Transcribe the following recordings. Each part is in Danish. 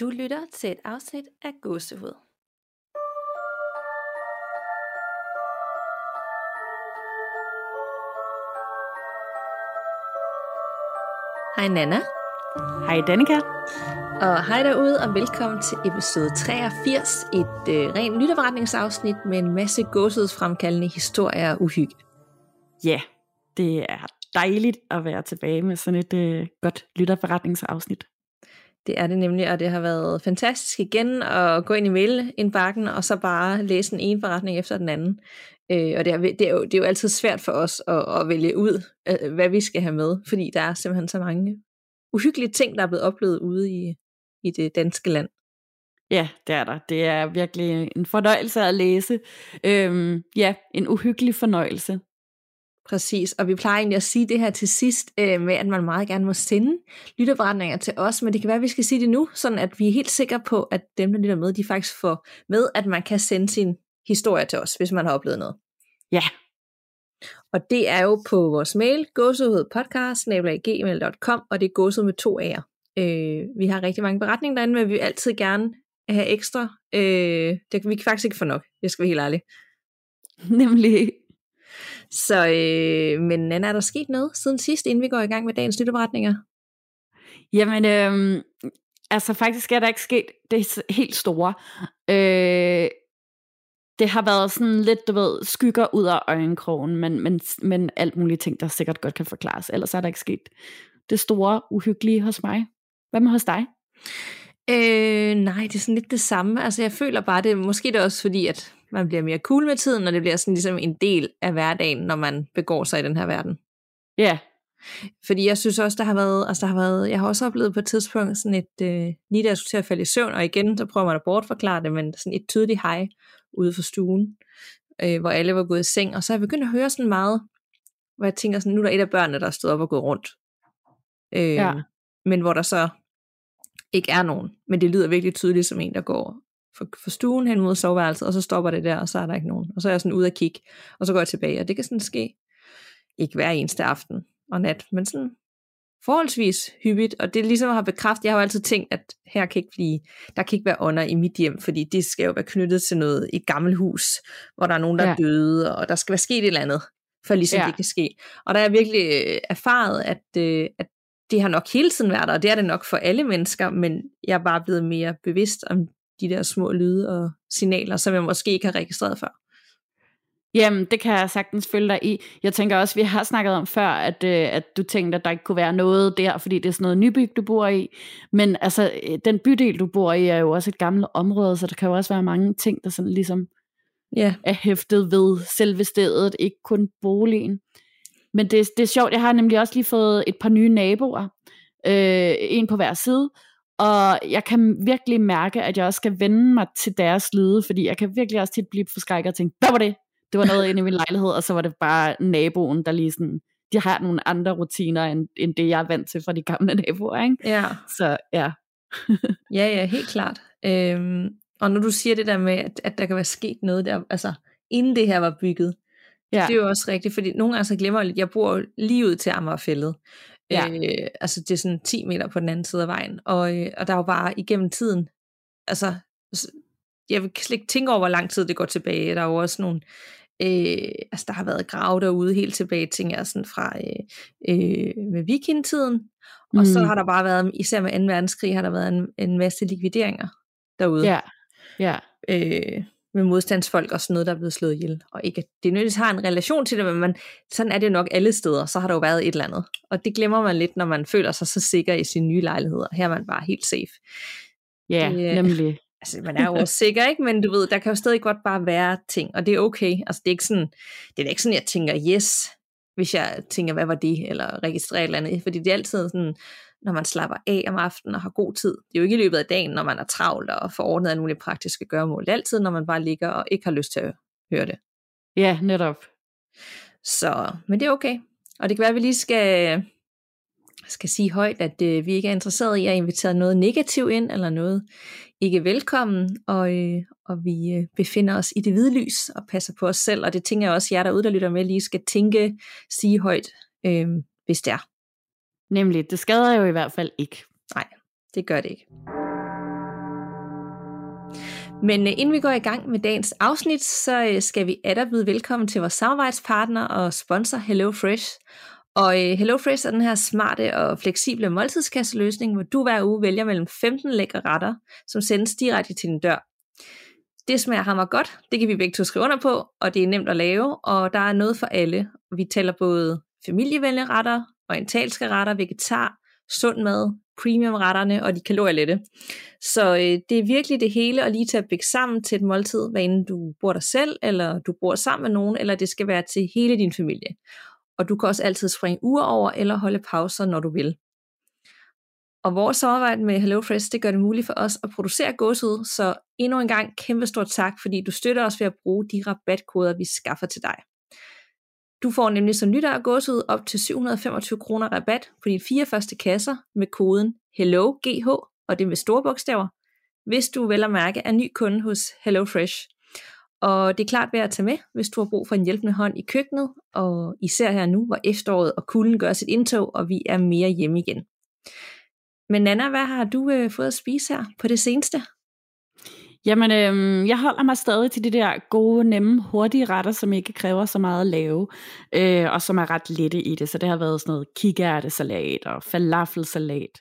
Du lytter til et afsnit af Gåsehud. Hej Nana. Hej Danika. Og hej derude, og velkommen til episode 83, et øh, rent lytterforretningsafsnit med en masse gåsehudsfremkaldende historier og uhygge. Ja, yeah, det er dejligt at være tilbage med sådan et øh, godt lytterforretningsafsnit. Det er det nemlig, og det har været fantastisk igen at gå ind i mailindbakken, og så bare læse en ene forretning efter den anden. Øh, og det er, det, er jo, det er jo altid svært for os at, at vælge ud, øh, hvad vi skal have med, fordi der er simpelthen så mange uhyggelige ting, der er blevet oplevet ude i, i det danske land. Ja, det er der. Det er virkelig en fornøjelse at læse. Øhm, ja, en uhyggelig fornøjelse. Præcis, og vi plejer egentlig at sige det her til sidst, øh, med at man meget gerne må sende lytterberetninger til os, men det kan være, at vi skal sige det nu, sådan at vi er helt sikre på, at dem, der lytter med, de faktisk får med, at man kan sende sin historie til os, hvis man har oplevet noget. Ja. Og det er jo på vores mail, gåsehudpodcast.gmail.com, og det er gåsehud med to A'er. Øh, vi har rigtig mange beretninger derinde, men vi vil altid gerne have ekstra. Øh, det kan vi faktisk ikke få nok, jeg skal være helt ærlig. Nemlig. Så, øh, men Anna, er der sket noget siden sidst, inden vi går i gang med dagens lytterberetninger? Jamen, øh, altså faktisk er der ikke sket det helt store. Øh, det har været sådan lidt, du ved, skygger ud af øjenkrogen, men, men, men alt muligt ting, der sikkert godt kan forklares. Ellers er der ikke sket det store, uhyggelige hos mig. Hvad med hos dig? Øh, nej, det er sådan lidt det samme. Altså jeg føler bare, det måske det er også fordi, at man bliver mere cool med tiden, og det bliver sådan ligesom en del af hverdagen, når man begår sig i den her verden. Ja. Yeah. Fordi jeg synes også, der har været, altså der har været, jeg har også oplevet på et tidspunkt sådan et, øh, lige da jeg skulle til at falde i søvn, og igen, så prøver man at bortforklare det, men sådan et tydeligt hej ude for stuen, øh, hvor alle var gået i seng, og så er jeg begyndt at høre sådan meget, hvor jeg tænker sådan, nu er der et af børnene, der er stået op og gået rundt. Øh, ja. Men hvor der så ikke er nogen, men det lyder virkelig tydeligt som en, der går for, stuen hen mod soveværelset, og så stopper det der, og så er der ikke nogen. Og så er jeg sådan ude at kigge, og så går jeg tilbage, og det kan sådan ske, ikke hver eneste aften og nat, men sådan forholdsvis hyppigt, og det ligesom have bekræftet, jeg har jo altid tænkt, at her kan ikke blive, der kan ikke være ånder i mit hjem, fordi det skal jo være knyttet til noget, et gammelt hus, hvor der er nogen, der ja. er døde, og der skal være sket et eller andet, for ligesom ja. det kan ske. Og der er jeg virkelig øh, erfaret, at, øh, at det har nok hele tiden været der, og det er det nok for alle mennesker, men jeg er bare blevet mere bevidst om de der små lyde og signaler, som jeg måske ikke har registreret før. Jamen, det kan jeg sagtens følge dig i. Jeg tænker også, vi har snakket om før, at, øh, at du tænkte, at der ikke kunne være noget der, fordi det er sådan noget nybyg, du bor i. Men altså, øh, den bydel, du bor i, er jo også et gammelt område, så der kan jo også være mange ting, der sådan ligesom yeah. er hæftet ved selve stedet, ikke kun boligen. Men det, det er sjovt, jeg har nemlig også lige fået et par nye naboer, øh, en på hver side, og jeg kan virkelig mærke, at jeg også skal vende mig til deres lyde, fordi jeg kan virkelig også tit blive forskrækket og tænke, hvad var det? Det var noget inde i min lejlighed, og så var det bare naboen, der lige sådan, de har nogle andre rutiner, end, end det jeg er vant til fra de gamle naboer, ikke? Ja. Så ja. ja, ja, helt klart. Øhm, og når du siger det der med, at, at der kan være sket noget der, altså inden det her var bygget, ja. det er jo også rigtigt, fordi nogle gange så glemmer jeg lidt, jeg bor lige ud til Amagerfællet. Ja. Øh, altså det er sådan 10 meter på den anden side af vejen, og, øh, og der er jo bare igennem tiden, altså jeg vil slet ikke tænke over, hvor lang tid det går tilbage. Der er jo også nogle, øh, altså der har været grave derude helt tilbage, tænker jeg, sådan fra øh, øh, med vikingtiden. Og mm. så har der bare været, især med 2. verdenskrig, har der været en, en masse likvideringer derude. Ja, ja. Øh, med modstandsfolk og sådan noget, der er blevet slået ihjel. Og ikke, det nødvendigvis har en relation til det, men man, sådan er det jo nok alle steder, så har der jo været et eller andet. Og det glemmer man lidt, når man føler sig så sikker i sin nye lejlighed. Her er man bare helt safe. Ja, det, nemlig altså man er jo også sikker, ikke? Men du ved, der kan jo stadig godt bare være ting, og det er okay. Altså det er ikke sådan, det er ikke sådan, jeg tænker, yes, hvis jeg tænker, hvad var det, eller registrerer et eller andet, fordi det er altid sådan, når man slapper af om aftenen og har god tid. Det er jo ikke i løbet af dagen, når man er travlt og får ordnet alle mulige praktiske gøremål. Det er altid, når man bare ligger og ikke har lyst til at høre det. Ja, netop. Så, men det er okay. Og det kan være, at vi lige skal skal sige højt, at øh, vi ikke er interesseret i at invitere noget negativt ind, eller noget ikke velkommen, og, øh, og vi øh, befinder os i det hvide lys, og passer på os selv, og det tænker jeg også, jer derude, der lytter med, lige skal tænke, sige højt, øh, hvis det er. Nemlig, det skader jo i hvert fald ikke. Nej, det gør det ikke. Men øh, inden vi går i gang med dagens afsnit, så øh, skal vi atter byde velkommen til vores samarbejdspartner og sponsor HelloFresh. Og øh, HelloFresh er den her smarte og fleksible måltidskasseløsning, hvor du hver uge vælger mellem 15 lækre retter, som sendes direkte til din dør. Det smager hammer godt, det kan vi begge to skrive under på, og det er nemt at lave, og der er noget for alle. Vi tæller både familievenlige retter, orientalske retter, vegetar, sund mad, premium-retterne og de kalorielette. Så øh, det er virkelig det hele at lige tage at sammen til et måltid, hvad enten du bor der selv, eller du bor sammen med nogen, eller det skal være til hele din familie. Og du kan også altid springe uger over, eller holde pauser, når du vil. Og vores samarbejde med HelloFresh, det gør det muligt for os at producere gåsehud, så endnu en gang kæmpe stort tak, fordi du støtter os ved at bruge de rabatkoder, vi skaffer til dig. Du får nemlig som lytter af gåsehud op til 725 kroner rabat på dine fire første kasser med koden HELLOGH, og det med store bogstaver, hvis du vel at mærke er ny kunde hos HelloFresh. Og det er klart værd at tage med, hvis du har brug for en hjælpende hånd i køkkenet, og især her nu, hvor efteråret og kulden gør sit indtog, og vi er mere hjemme igen. Men Nana, hvad har du øh, fået at spise her på det seneste? Jamen, øhm, jeg holder mig stadig til de der gode, nemme, hurtige retter, som ikke kræver så meget at lave, øh, og som er ret lette i det. Så det har været sådan noget kikærtesalat og falafelsalat.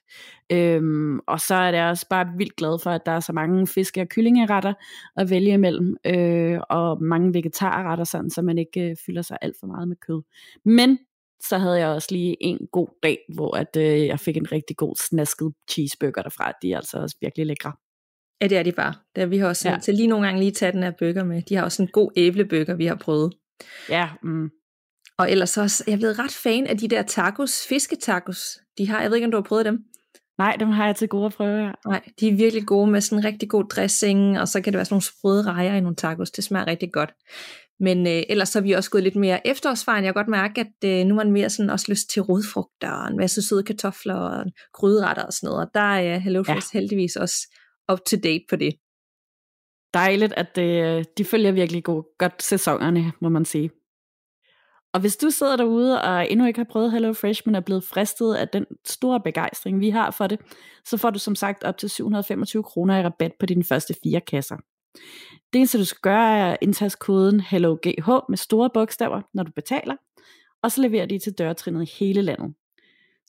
Øhm, og så er det også bare vildt glad for, at der er så mange fiske- og kyllingeretter at vælge imellem, øh, og mange vegetarretter, sådan, så man ikke øh, fylder sig alt for meget med kød. Men så havde jeg også lige en god dag, hvor at, øh, jeg fik en rigtig god snasket cheeseburger derfra. De er altså også virkelig lækre. Ja, det er de bare. Det er, vi har også ja. til lige nogle gange lige tage den her bøger med. De har også en god æblebøger, vi har prøvet. Ja. Mm. Og ellers også, jeg er blevet ret fan af de der tacos, fisketacos. De har, jeg ved ikke, om du har prøvet dem? Nej, dem har jeg til gode at prøve, ja. Nej, de er virkelig gode med sådan en rigtig god dressing, og så kan det være sådan nogle sprøde rejer i nogle tacos. Det smager rigtig godt. Men øh, ellers så er vi også gået lidt mere efterårsvejen. Jeg kan godt mærke, at øh, nu er man mere sådan også lyst til rodfrugter, og en masse søde kartofler og gryderetter og sådan noget. Og der er uh, HelloFresh ja. heldigvis også up to date på det. Dejligt, at det, de følger virkelig god, godt sæsonerne, må man sige. Og hvis du sidder derude og endnu ikke har prøvet Hello Fresh, men er blevet fristet af den store begejstring, vi har for det, så får du som sagt op til 725 kroner i rabat på dine første fire kasser. Det eneste du skal gøre er at indtaste koden HelloGH med store bogstaver, når du betaler, og så leverer de til dørtrinnet i hele landet.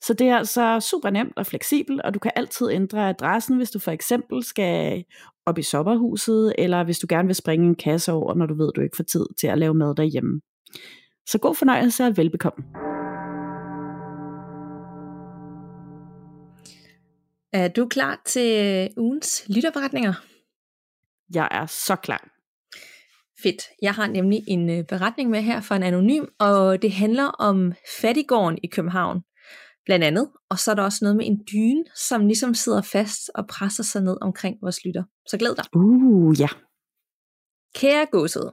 Så det er altså super nemt og fleksibelt, og du kan altid ændre adressen, hvis du for eksempel skal op i sommerhuset, eller hvis du gerne vil springe en kasse over, når du ved, du ikke får tid til at lave mad derhjemme. Så god fornøjelse og velbekomme. Er du klar til ugens lytterberetninger? Jeg er så klar. Fedt. Jeg har nemlig en øh, beretning med her fra en anonym, og det handler om fattigården i København blandt andet. Og så er der også noget med en dyne, som ligesom sidder fast og presser sig ned omkring vores lytter. Så glæd dig. Uh, ja. Kære godset,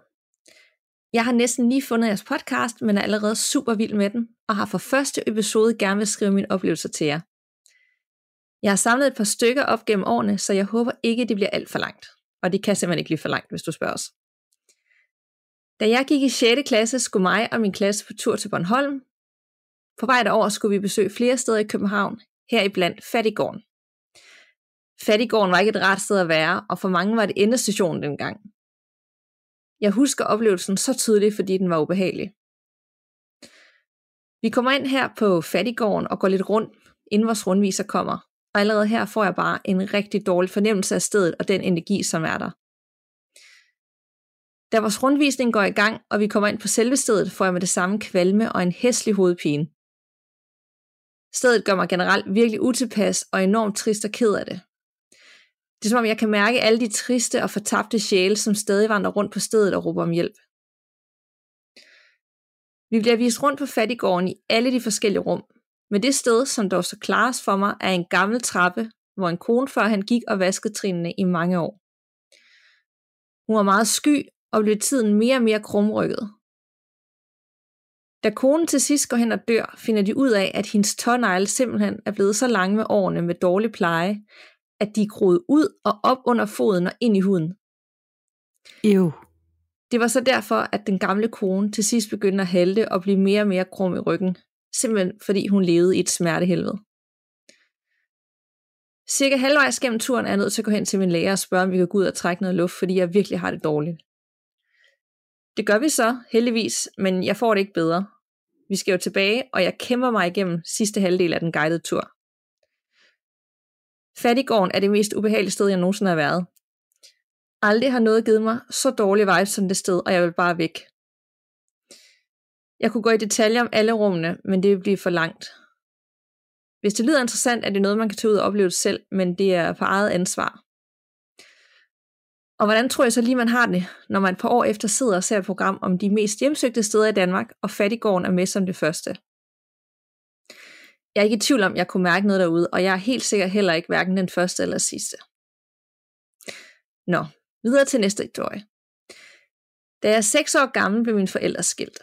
jeg har næsten lige fundet jeres podcast, men er allerede super vild med den, og har for første episode gerne vil skrive mine oplevelser til jer. Jeg har samlet et par stykker op gennem årene, så jeg håber ikke, det bliver alt for langt. Og det kan simpelthen ikke blive for langt, hvis du spørger os. Da jeg gik i 6. klasse, skulle mig og min klasse på tur til Bornholm, på vej derover skulle vi besøge flere steder i København, heriblandt Fattigården. Fattigården var ikke et rart sted at være, og for mange var det endestationen dengang. Jeg husker oplevelsen så tydeligt, fordi den var ubehagelig. Vi kommer ind her på Fattigården og går lidt rundt, inden vores rundviser kommer, og allerede her får jeg bare en rigtig dårlig fornemmelse af stedet og den energi, som er der. Da vores rundvisning går i gang, og vi kommer ind på selve stedet, får jeg med det samme kvalme og en hæslig hovedpine. Stedet gør mig generelt virkelig utilpas og enormt trist og ked af det. Det er som om jeg kan mærke alle de triste og fortabte sjæle, som stadig vandrer rundt på stedet og råber om hjælp. Vi bliver vist rundt på fattigården i alle de forskellige rum, men det sted, som dog så klares for mig, er en gammel trappe, hvor en kone før han gik og vaskede trinene i mange år. Hun var meget sky og blev tiden mere og mere krumrykket, da konen til sidst går hen og dør, finder de ud af, at hendes tånegle simpelthen er blevet så lange med årene med dårlig pleje, at de er groet ud og op under foden og ind i huden. Ew. Det var så derfor, at den gamle kone til sidst begyndte at halte og blive mere og mere krum i ryggen, simpelthen fordi hun levede i et smertehelvede. Cirka halvvejs gennem turen er jeg nødt til at gå hen til min læge og spørge, om vi kan gå ud og trække noget luft, fordi jeg virkelig har det dårligt. Det gør vi så, heldigvis, men jeg får det ikke bedre. Vi skal jo tilbage, og jeg kæmper mig igennem sidste halvdel af den guidede tur. Fattigården er det mest ubehagelige sted, jeg nogensinde har været. Aldrig har noget givet mig så dårlig vibes som det sted, og jeg vil bare væk. Jeg kunne gå i detaljer om alle rummene, men det vil blive for langt. Hvis det lyder interessant, er det noget, man kan tage ud og opleve selv, men det er på eget ansvar. Og hvordan tror jeg så lige, man har det, når man et par år efter sidder og ser et program om de mest hjemsøgte steder i Danmark, og Fattigården er med som det første? Jeg er ikke i tvivl om, jeg kunne mærke noget derude, og jeg er helt sikkert heller ikke hverken den første eller sidste. Nå, videre til næste historie. Da jeg er 6 år gammel, blev mine forældre skilt.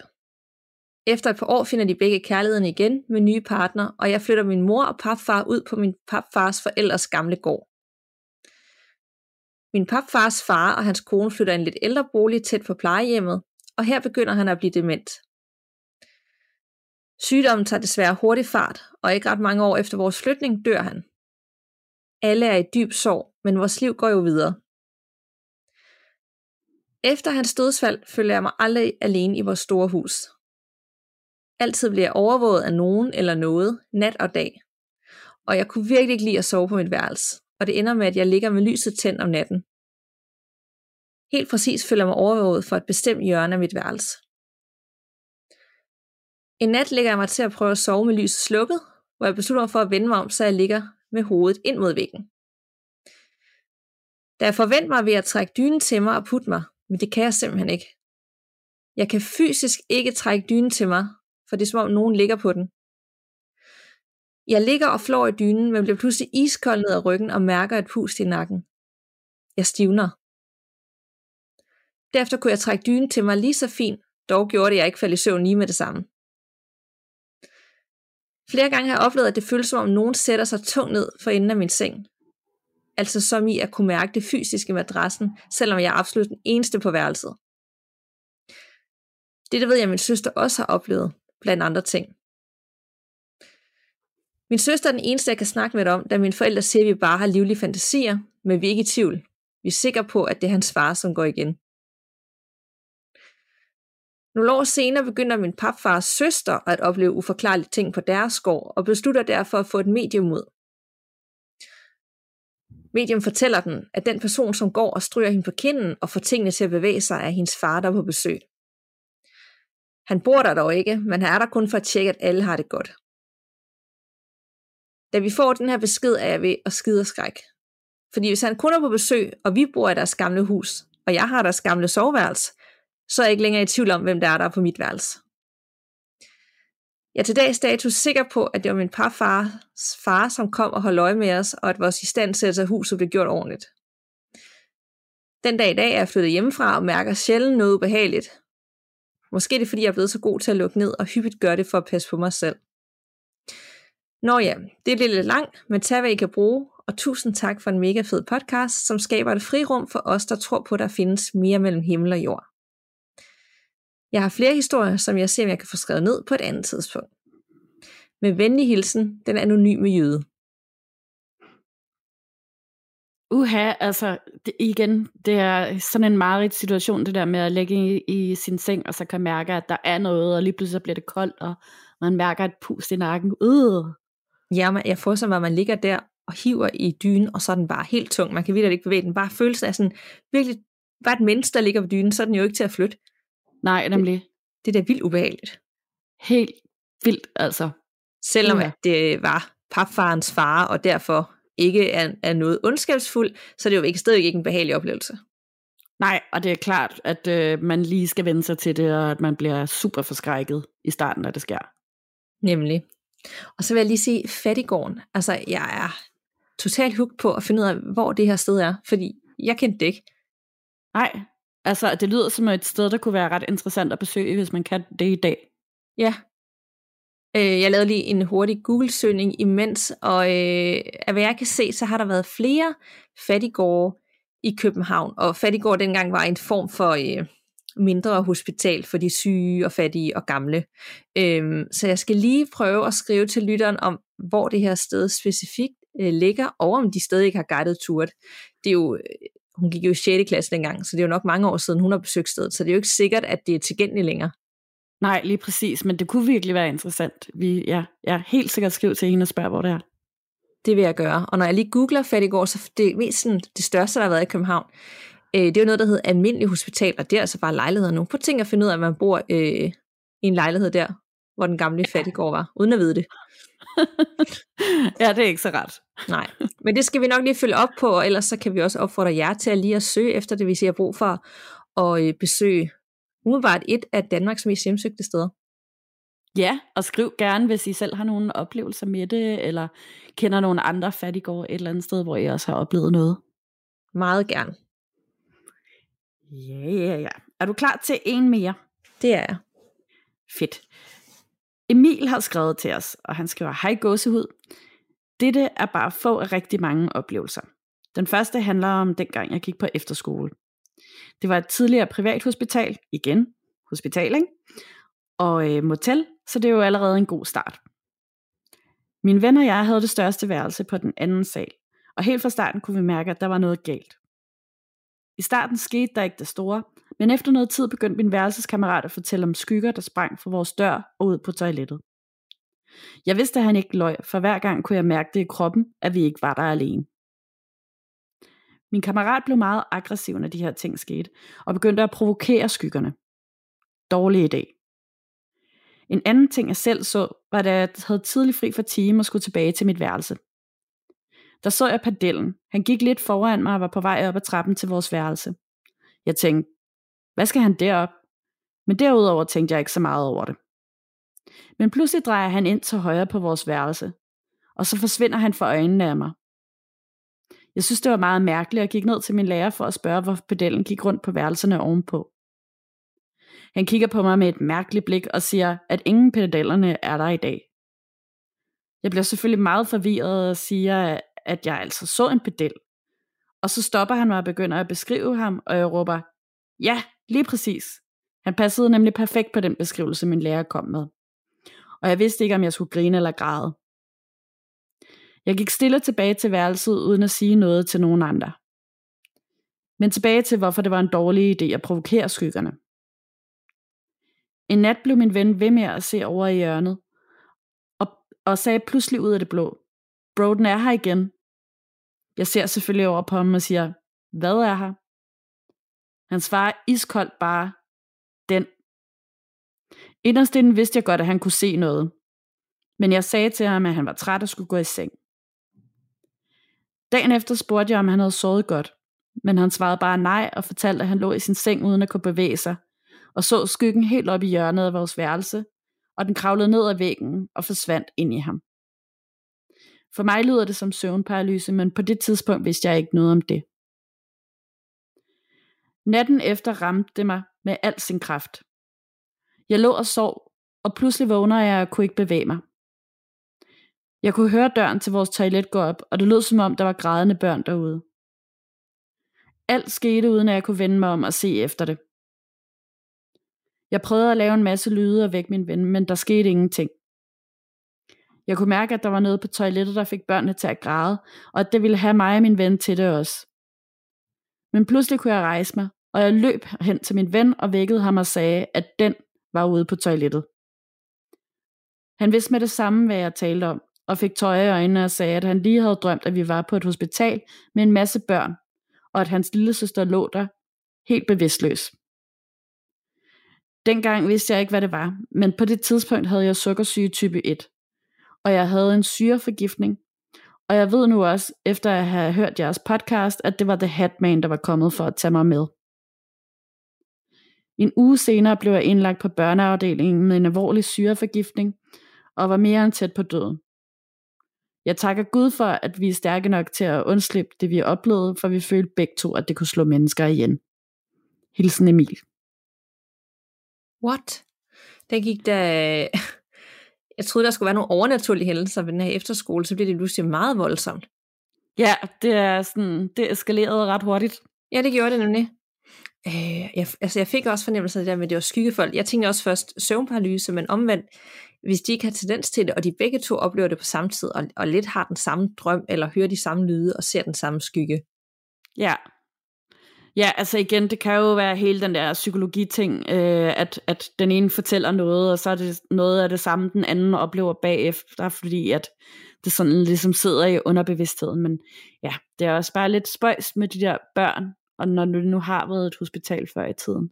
Efter et par år finder de begge kærligheden igen med nye partner, og jeg flytter min mor og papfar ud på min papfars forældres gamle gård. Min papfars far og hans kone flytter en lidt ældre bolig tæt på plejehjemmet, og her begynder han at blive dement. Sygdommen tager desværre hurtig fart, og ikke ret mange år efter vores flytning dør han. Alle er i dyb sorg, men vores liv går jo videre. Efter hans dødsfald føler jeg mig aldrig alene i vores store hus. Altid bliver jeg overvåget af nogen eller noget, nat og dag. Og jeg kunne virkelig ikke lide at sove på mit værelse, og det ender med, at jeg ligger med lyset tændt om natten. Helt præcis føler jeg mig overvåget for et bestemt hjørne af mit værelse. En nat ligger jeg mig til at prøve at sove med lyset slukket, hvor jeg beslutter mig for at vende mig om, så jeg ligger med hovedet ind mod væggen. Da jeg forventer mig ved at trække dynen til mig og putte mig, men det kan jeg simpelthen ikke. Jeg kan fysisk ikke trække dynen til mig, for det er som om nogen ligger på den. Jeg ligger og flår i dynen, men bliver pludselig iskold ned ad ryggen og mærker et pust i nakken. Jeg stivner. Derefter kunne jeg trække dynen til mig lige så fint, dog gjorde det, at jeg ikke faldt i søvn lige med det samme. Flere gange har jeg oplevet, at det føles som om nogen sætter sig tungt ned for enden af min seng. Altså som i at kunne mærke det fysiske madrassen, selvom jeg er absolut den eneste på værelset. Det ved jeg, at min søster også har oplevet, blandt andre ting. Min søster er den eneste, jeg kan snakke med om, da mine forældre siger, at vi bare har livlige fantasier, men vi er ikke i tvivl. Vi er sikre på, at det er hans far, som går igen. Nogle år senere begynder min papfars søster at opleve uforklarlige ting på deres gård, og beslutter derfor at få et medium ud. Medium fortæller den, at den person, som går og stryger hende på kinden og får tingene til at bevæge sig, er hendes far, der er på besøg. Han bor der dog ikke, men han er der kun for at tjekke, at alle har det godt. Da vi får den her besked, er jeg ved at skide og skræk. Fordi hvis han kun er på besøg, og vi bor i deres gamle hus, og jeg har deres gamle soveværelse, så er jeg ikke længere i tvivl om, hvem der er der på mit værelse. Jeg er til dags dato sikker på, at det var min parfars far, som kom og holdt øje med os, og at vores istandsættelse af huset blev gjort ordentligt. Den dag i dag er jeg flyttet hjemmefra og mærker sjældent noget ubehageligt. Måske er det, fordi jeg er blevet så god til at lukke ned og hyppigt gøre det for at passe på mig selv. Nå ja, det bliver lidt langt, men tag hvad I kan bruge, og tusind tak for en mega fed podcast, som skaber et frirum for os, der tror på, at der findes mere mellem himmel og jord. Jeg har flere historier, som jeg ser, om jeg kan få skrevet ned på et andet tidspunkt. Med venlig hilsen, den anonyme jøde. Uha, altså det, igen, det er sådan en meget situation, det der med at ligge i, i sin seng, og så kan mærke, at der er noget, og lige pludselig så bliver det koldt, og man mærker et pust i nakken. Øh. Ja, man, jeg får mig, at man ligger der og hiver i dynen, og så er den bare helt tung. Man kan virkelig ikke bevæge den. Bare følelsen af sådan, virkelig, bare et menneske, der ligger på dynen, så er den jo ikke til at flytte. Nej, nemlig. Det, det er da vildt ubehageligt. Helt vildt, altså. Selvom ja. at det var papfarens far, og derfor ikke er, er noget ondskabsfuld, så er det jo ikke stadig ikke en behagelig oplevelse. Nej, og det er klart, at øh, man lige skal vende sig til det, og at man bliver super forskrækket i starten, når det sker. Nemlig. Og så vil jeg lige sige fattigården. Altså, jeg er totalt hugt på at finde ud af, hvor det her sted er, fordi jeg kendte det ikke. Nej, altså det lyder som et sted, der kunne være ret interessant at besøge, hvis man kan det i dag. Ja. Øh, jeg lavede lige en hurtig Google-søgning imens, og øh, af hvad jeg kan se, så har der været flere fattigårde i København, og fattigård dengang var en form for... Øh, mindre hospital for de syge og fattige og gamle. Øhm, så jeg skal lige prøve at skrive til lytteren om, hvor det her sted specifikt øh, ligger, og om de stadig ikke har guidet turet. Det er jo, øh, hun gik jo i 6. klasse dengang, så det er jo nok mange år siden, hun har besøgt stedet, så det er jo ikke sikkert, at det er tilgængeligt længere. Nej, lige præcis, men det kunne virkelig være interessant. Vi, ja, jeg er helt sikkert skrive til hende og spørge, hvor det er. Det vil jeg gøre. Og når jeg lige googler Fattigård, så det er mest sådan, det største, der har været i København, øh, det er jo noget, der hedder almindelig hospital, og det er altså bare lejligheder nu. At tænke at finde ud af, at man bor øh, i en lejlighed der, hvor den gamle Fattigård var, uden at vide det. ja, det er ikke så ret. Nej, men det skal vi nok lige følge op på, og ellers så kan vi også opfordre jer til at lige at søge efter det, hvis I har brug for at øh, besøge umiddelbart et af Danmarks mest hjemsøgte steder. Ja, og skriv gerne, hvis I selv har nogle oplevelser med det, eller kender nogle andre fattigård et eller andet sted, hvor I også har oplevet noget. Meget gerne. Ja, ja, ja. Er du klar til en mere? Det er jeg. Fedt. Emil har skrevet til os, og han skriver, Hej gåsehud. Dette er bare få af rigtig mange oplevelser. Den første handler om dengang jeg gik på efterskole. Det var et tidligere privathospital, igen, hospital, ikke? og øh, motel, så det er jo allerede en god start. Min ven og jeg havde det største værelse på den anden sal, og helt fra starten kunne vi mærke, at der var noget galt. I starten skete der ikke det store, men efter noget tid begyndte min værelseskammerat at fortælle om skygger, der sprang fra vores dør og ud på toilettet. Jeg vidste, at han ikke løj, for hver gang kunne jeg mærke det i kroppen, at vi ikke var der alene. Min kammerat blev meget aggressiv, når de her ting skete, og begyndte at provokere skyggerne. Dårlig idé. En anden ting, jeg selv så, var, da jeg havde tidlig fri for time og skulle tilbage til mit værelse. Der så jeg padellen. Han gik lidt foran mig og var på vej op ad trappen til vores værelse. Jeg tænkte, hvad skal han derop? Men derudover tænkte jeg ikke så meget over det. Men pludselig drejer han ind til højre på vores værelse, og så forsvinder han for øjnene af mig. Jeg synes, det var meget mærkeligt, og gik ned til min lærer for at spørge, hvorfor pedellen gik rundt på værelserne ovenpå. Han kigger på mig med et mærkeligt blik og siger, at ingen pedellerne er der i dag. Jeg bliver selvfølgelig meget forvirret og siger, at jeg altså så en pedel. Og så stopper han mig og begynder at beskrive ham, og jeg råber, ja, lige præcis. Han passede nemlig perfekt på den beskrivelse, min lærer kom med. Og jeg vidste ikke, om jeg skulle grine eller græde. Jeg gik stille tilbage til værelset, uden at sige noget til nogen andre. Men tilbage til, hvorfor det var en dårlig idé at provokere skyggerne. En nat blev min ven ved med at se over i hjørnet, og, og sagde pludselig ud af det blå, Broden er her igen. Jeg ser selvfølgelig over på ham og siger, hvad er her? Han svarer iskoldt bare, den. Inderst inden vidste jeg godt, at han kunne se noget. Men jeg sagde til ham, at han var træt og skulle gå i seng. Dagen efter spurgte jeg, om han havde sovet godt, men han svarede bare nej og fortalte, at han lå i sin seng uden at kunne bevæge sig, og så skyggen helt op i hjørnet af vores værelse, og den kravlede ned ad væggen og forsvandt ind i ham. For mig lyder det som søvnparalyse, men på det tidspunkt vidste jeg ikke noget om det. Natten efter ramte det mig med al sin kraft. Jeg lå og sov, og pludselig vågner jeg og kunne ikke bevæge mig. Jeg kunne høre døren til vores toilet gå op, og det lød som om, der var grædende børn derude. Alt skete, uden at jeg kunne vende mig om og se efter det. Jeg prøvede at lave en masse lyde og vække min ven, men der skete ingenting. Jeg kunne mærke, at der var noget på toilettet, der fik børnene til at græde, og at det ville have mig og min ven til det også. Men pludselig kunne jeg rejse mig, og jeg løb hen til min ven og vækkede ham og sagde, at den var ude på toilettet. Han vidste med det samme, hvad jeg talte om, og fik tøj i øjnene og sagde, at han lige havde drømt, at vi var på et hospital med en masse børn, og at hans lille søster lå der, helt bevidstløs. Dengang vidste jeg ikke, hvad det var, men på det tidspunkt havde jeg sukkersyge type 1, og jeg havde en syreforgiftning, og jeg ved nu også, efter at have hørt jeres podcast, at det var The Hatman, der var kommet for at tage mig med. En uge senere blev jeg indlagt på børneafdelingen med en alvorlig syreforgiftning, og var mere end tæt på døden. Jeg takker Gud for, at vi er stærke nok til at undslippe det, vi oplevede, for vi følte begge to, at det kunne slå mennesker igen. Hilsen Emil. What? Den gik da... Jeg troede, der skulle være nogle overnaturlige hændelser ved den her efterskole, så bliver det pludselig meget voldsomt. Ja, det er sådan, det eskalerede ret hurtigt. Ja, det gjorde det nemlig. Øh, jeg, altså jeg fik også fornemmelsen af det der med, at det var skyggefolk. Jeg tænkte også først søvnparalyse, men omvendt, hvis de ikke har tendens til det, og de begge to oplever det på samme tid, og, og lidt har den samme drøm, eller hører de samme lyde, og ser den samme skygge. Ja. Ja, altså igen, det kan jo være hele den der psykologi-ting, øh, at, at den ene fortæller noget, og så er det noget af det samme, den anden oplever bagefter, fordi at det sådan ligesom sidder i underbevidstheden. Men ja, det er også bare lidt spøjs med de der børn, og når du nu har været et hospital før i tiden.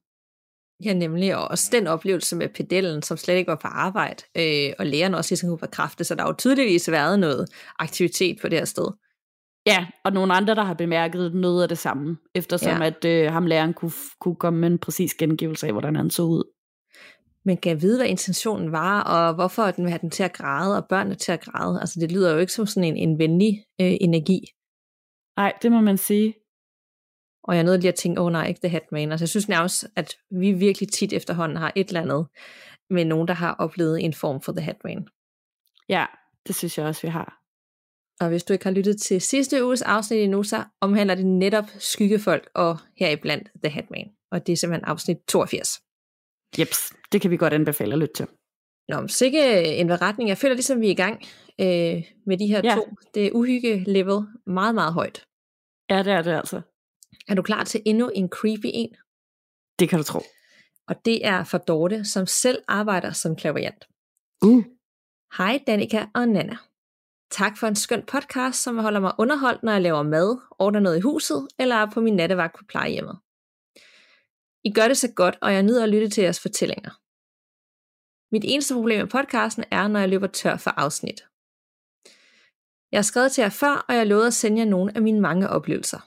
Ja, nemlig, og også den oplevelse med pedellen, som slet ikke var på arbejde, øh, og lægerne også ligesom kunne bekræfte, så der har jo tydeligvis været noget aktivitet på det her sted. Ja, og nogle andre, der har bemærket noget af det samme, eftersom ja. at øh, ham læreren kunne, kunne komme med en præcis gengivelse af, hvordan han så ud. Men kan jeg vide, hvad intentionen var, og hvorfor den vil have den til at græde, og børnene til at græde? Altså, det lyder jo ikke som sådan en, en venlig øh, energi. Nej, det må man sige. Og jeg er nødt lige at tænke, åh oh, nej, ikke The Hatman. Altså jeg synes nærmest, at vi virkelig tit efterhånden har et eller andet med nogen, der har oplevet en form for The Hatman. Ja, det synes jeg også, vi har. Og hvis du ikke har lyttet til sidste uges afsnit endnu, så omhandler det netop skyggefolk og heriblandt The Hatman. Og det er simpelthen afsnit 82. Jeps, det kan vi godt anbefale at lytte til. Nå, så ikke en beretning. Jeg føler ligesom, vi er i gang øh, med de her ja. to. Det er uhygge-level meget, meget højt. Ja, det er det altså. Er du klar til endnu en creepy en? Det kan du tro. Og det er for Dorte, som selv arbejder som klaverjant. Uh. Hej Danika og Nana. Tak for en skøn podcast, som holder mig underholdt, når jeg laver mad, ordner noget i huset, eller er på min nattevagt på plejehjemmet. I gør det så godt, og jeg nyder at lytte til jeres fortællinger. Mit eneste problem med podcasten er, når jeg løber tør for afsnit. Jeg har skrevet til jer før, og jeg lovede at sende jer nogle af mine mange oplevelser.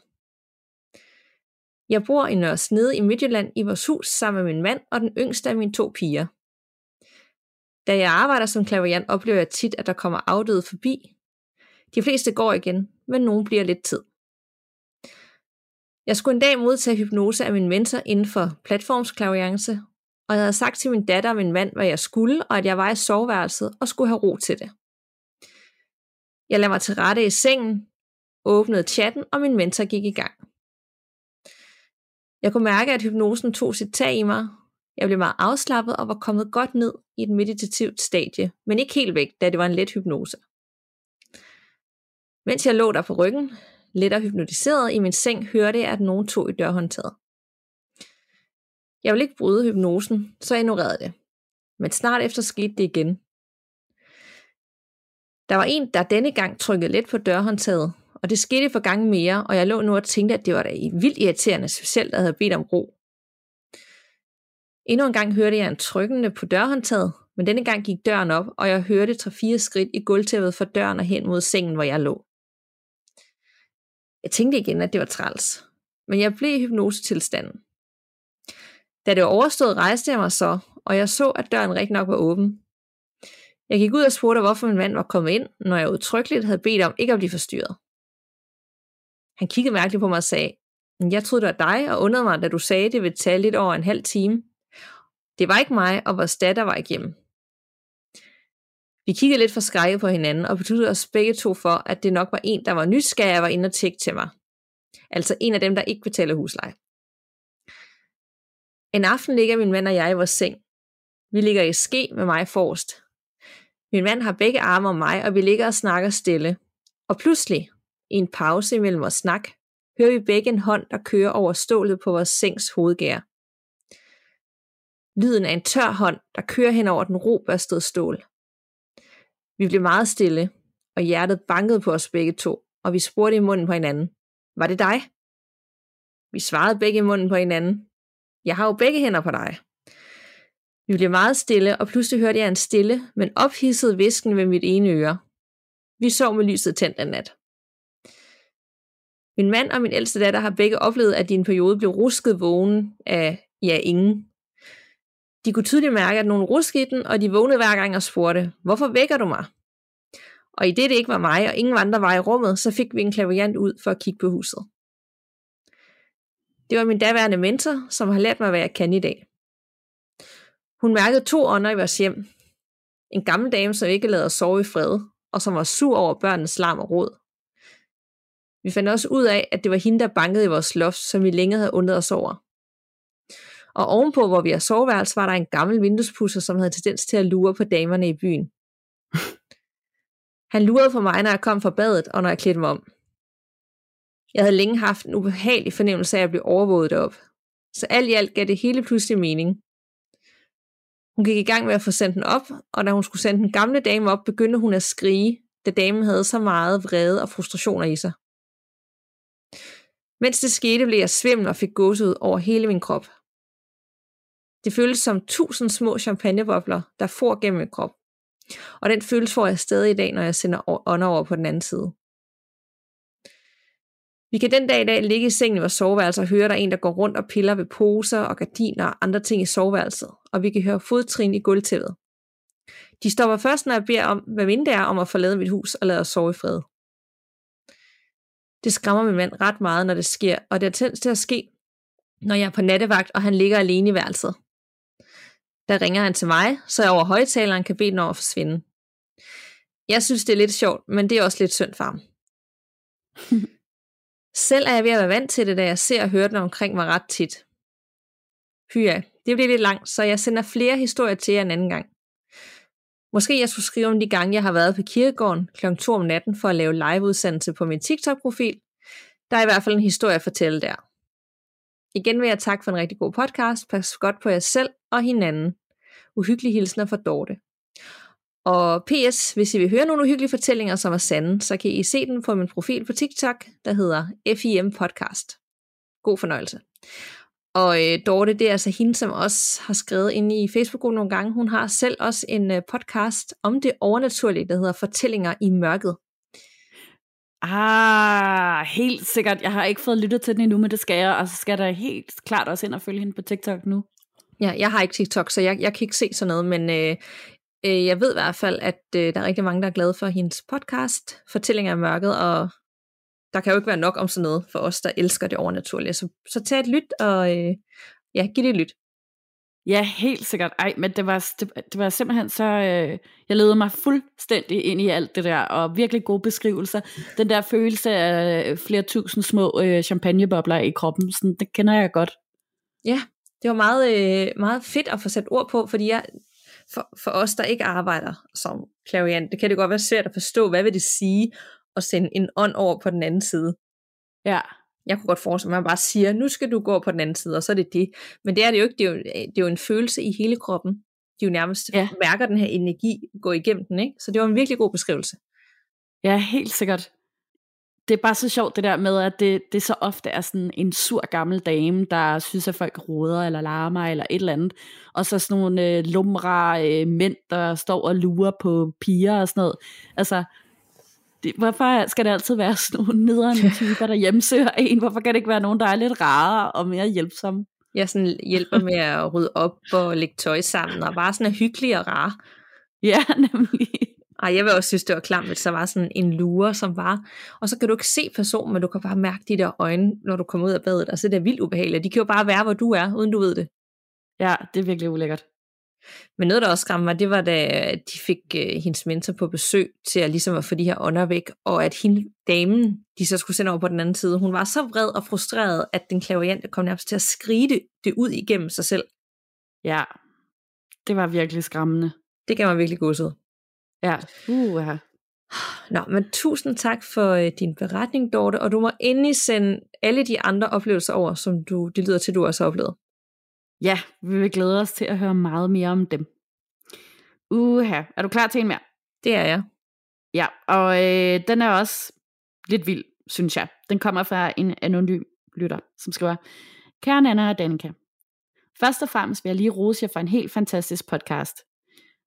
Jeg bor i Nørre Snede i Midtjylland i vores hus sammen med min mand og den yngste af mine to piger. Da jeg arbejder som klaverjant, oplever jeg tit, at der kommer afdøde forbi. De fleste går igen, men nogen bliver lidt tid. Jeg skulle en dag modtage hypnose af min mentor inden for platformsklaviance, og jeg havde sagt til min datter og min mand, hvad jeg skulle, og at jeg var i soveværelset og skulle have ro til det. Jeg lader mig til rette i sengen, åbnede chatten, og min mentor gik i gang. Jeg kunne mærke, at hypnosen tog sit tag i mig. Jeg blev meget afslappet og var kommet godt ned i et meditativt stadie, men ikke helt væk, da det var en let hypnose. Mens jeg lå der på ryggen, let og hypnotiseret i min seng, hørte jeg, at nogen tog i dørhåndtaget. Jeg ville ikke bryde hypnosen, så jeg ignorerede det. Men snart efter skete det igen. Der var en, der denne gang trykkede let på dørhåndtaget, og det skete for gange mere, og jeg lå nu og tænkte, at det var da vildt irriterende, specielt at havde bedt om ro. Endnu en gang hørte jeg en trykkende på dørhåndtaget, men denne gang gik døren op, og jeg hørte tre fire skridt i gulvtæppet fra døren og hen mod sengen, hvor jeg lå. Jeg tænkte igen, at det var træls, men jeg blev i hypnosetilstanden. Da det var overstået, rejste jeg mig så, og jeg så, at døren rigtig nok var åben. Jeg gik ud og spurgte, hvorfor min mand var kommet ind, når jeg udtrykkeligt havde bedt om ikke at blive forstyrret. Han kiggede mærkeligt på mig og sagde, jeg troede, det var dig, og undrede mig, da du sagde, det ville tage lidt over en halv time. Det var ikke mig, og vores datter var igennem. Vi kiggede lidt forskrækket på hinanden, og besluttede os begge to for, at det nok var en, der var nysgerrig og var inde og tjekke til mig. Altså en af dem, der ikke betaler husleje. En aften ligger min mand og jeg i vores seng. Vi ligger i ske med mig forrest. Min mand har begge arme om mig, og vi ligger og snakker stille. Og pludselig, i en pause imellem vores snak, hører vi begge en hånd, der kører over stålet på vores sengs hovedgær. Lyden af en tør hånd, der kører hen over den robørstede stål. Vi blev meget stille, og hjertet bankede på os begge to, og vi spurgte i munden på hinanden. Var det dig? Vi svarede begge i munden på hinanden. Jeg har jo begge hænder på dig. Vi blev meget stille, og pludselig hørte jeg en stille, men ophidset visken ved mit ene øre. Vi sov med lyset tændt af nat. Min mand og min ældste datter har begge oplevet, at din periode blev rusket vågen af, ja, ingen. De kunne tydeligt mærke, at nogen ruskede den, og de vågnede hver gang og spurgte, hvorfor vækker du mig? Og i det, det ikke var mig, og ingen andre var i rummet, så fik vi en klaviant ud for at kigge på huset. Det var min daværende mentor, som har lært mig, hvad jeg kan i dag. Hun mærkede to ånder i vores hjem. En gammel dame, som ikke lader os sove i fred, og som var sur over børnenes larm og råd. Vi fandt også ud af, at det var hende, der bankede i vores loft, som vi længe havde undret os over. Og ovenpå, hvor vi har soveværelse, var der en gammel vinduespusser, som havde tendens til at lure på damerne i byen. Han lurede på mig, når jeg kom fra badet, og når jeg klædte mig om. Jeg havde længe haft en ubehagelig fornemmelse af at blive overvåget derop. Så alt i alt gav det hele pludselig mening. Hun gik i gang med at få sendt den op, og da hun skulle sende den gamle dame op, begyndte hun at skrige, da damen havde så meget vrede og frustrationer i sig. Mens det skete, blev jeg svimmel og fik gåsehud over hele min krop. Det føles som tusind små champagnebobler, der for gennem min krop. Og den følelse får jeg stadig i dag, når jeg sender ånder over på den anden side. Vi kan den dag i dag ligge i sengen i vores soveværelse og høre, der er en, der går rundt og piller ved poser og gardiner og andre ting i soveværelset, og vi kan høre fodtrin i gulvtæppet. De stopper først, når jeg beder om, hvad mindre er, om at forlade mit hus og lade os sove i fred. Det skræmmer min mand ret meget, når det sker, og det er tændt til at ske, når jeg er på nattevagt, og han ligger alene i værelset. Der ringer han til mig, så jeg over højtaleren kan bede den over at forsvinde. Jeg synes, det er lidt sjovt, men det er også lidt synd for ham. Selv er jeg ved at være vant til det, da jeg ser og hører den omkring mig ret tit. Hyja, det bliver lidt langt, så jeg sender flere historier til jer en anden gang. Måske jeg skulle skrive om de gange, jeg har været på kirkegården kl. 2 om natten for at lave liveudsendelse på min TikTok-profil. Der er i hvert fald en historie at fortælle der. Igen vil jeg takke for en rigtig god podcast. Pas godt på jer selv og hinanden. Uhyggelige hilsner fra Dorte. Og PS, hvis I vil høre nogle uhyggelige fortællinger, som er sande, så kan I se den på min profil på TikTok, der hedder FIM Podcast. God fornøjelse. Og øh, Dorte, det er altså hende, som også har skrevet ind i Facebook nogle gange. Hun har selv også en øh, podcast om det overnaturlige, der hedder Fortællinger i mørket. Ah, helt sikkert. Jeg har ikke fået lyttet til den endnu, men det skal jeg, og så skal der helt klart også ind og følge hende på TikTok nu. Ja, jeg har ikke TikTok, så jeg, jeg kan ikke se sådan noget, men øh, øh, jeg ved i hvert fald, at øh, der er rigtig mange, der er glade for hendes podcast, Fortællinger af mørket, og der kan jo ikke være nok om sådan noget for os, der elsker det overnaturlige. Så, så tag et lyt, og øh, ja, giv det et lyt. Ja, helt sikkert. Ej, men det var, det, det var simpelthen så... Øh, jeg ledede mig fuldstændig ind i alt det der, og virkelig gode beskrivelser. Den der følelse af flere tusind små øh, champagnebobler i kroppen, sådan, det kender jeg godt. Ja, det var meget, øh, meget fedt at få sat ord på, fordi jeg, for, for os, der ikke arbejder som klaviant, det kan det godt være svært at forstå, hvad vil det sige at sende en ånd over på den anden side. Ja. Jeg kunne godt forestille mig, at man bare siger, nu skal du gå på den anden side, og så er det det. Men det er det jo ikke, det er jo, det er jo en følelse i hele kroppen. De jo nærmest ja. mærker den her energi gå igennem den, ikke? Så det var en virkelig god beskrivelse. Ja, helt sikkert. Det er bare så sjovt det der med, at det, det så ofte er sådan en sur gammel dame, der synes, at folk råder eller larmer eller et eller andet. Og så sådan nogle øh, lumre øh, mænd, der står og lurer på piger og sådan noget. Altså, det, hvorfor skal det altid være sådan nogle nederen typer, der hjemsøger en? Hvorfor kan det ikke være nogen, der er lidt rarere og mere hjælpsomme? Jeg sådan hjælper med at rydde op og lægge tøj sammen, og bare sådan er hyggelig og rar. Ja, nemlig. Ej, jeg vil også synes, det var klamt, hvis der var sådan en lure, som var, og så kan du ikke se personen, men du kan bare mærke de der øjne, når du kommer ud af badet, og så er det vildt ubehageligt. De kan jo bare være, hvor du er, uden du ved det. Ja, det er virkelig ulækkert. Men noget, der også skræmte mig, det var, da de fik uh, hendes mentor på besøg til at, ligesom at få de her ånder væk, og at hende, damen, de så skulle sende over på den anden side, hun var så vred og frustreret, at den klaverjante kom nærmest til at skrige det, det ud igennem sig selv. Ja, det var virkelig skræmmende. Det gav mig virkelig godset. Ja, uh, ja. Nå, men tusind tak for uh, din beretning, Dorte, og du må endelig sende alle de andre oplevelser over, som du, det lyder til, du også har oplevet. Ja, vi vil glæde os til at høre meget mere om dem. Uha, er du klar til en mere? Det er jeg. Ja, og øh, den er også lidt vild, synes jeg. Den kommer fra en anonym lytter, som skriver, Kære Nana og Danika, Først og fremmest vil jeg lige rose jer for en helt fantastisk podcast.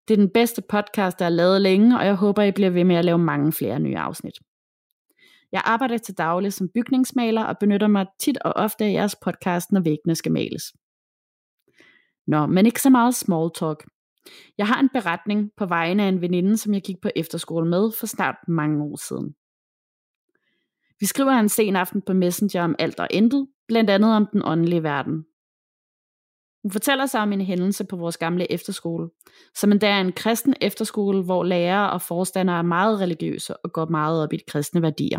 Det er den bedste podcast, der er lavet længe, og jeg håber, I bliver ved med at lave mange flere nye afsnit. Jeg arbejder til daglig som bygningsmaler og benytter mig tit og ofte af jeres podcast, når væggene skal males. Nå, men ikke så meget small talk. Jeg har en beretning på vegne af en veninde, som jeg gik på efterskole med for snart mange år siden. Vi skriver en sen aften på Messenger om alt og intet, blandt andet om den åndelige verden. Hun fortæller sig om en hændelse på vores gamle efterskole, som endda er en kristen efterskole, hvor lærere og forstandere er meget religiøse og går meget op i de kristne værdier.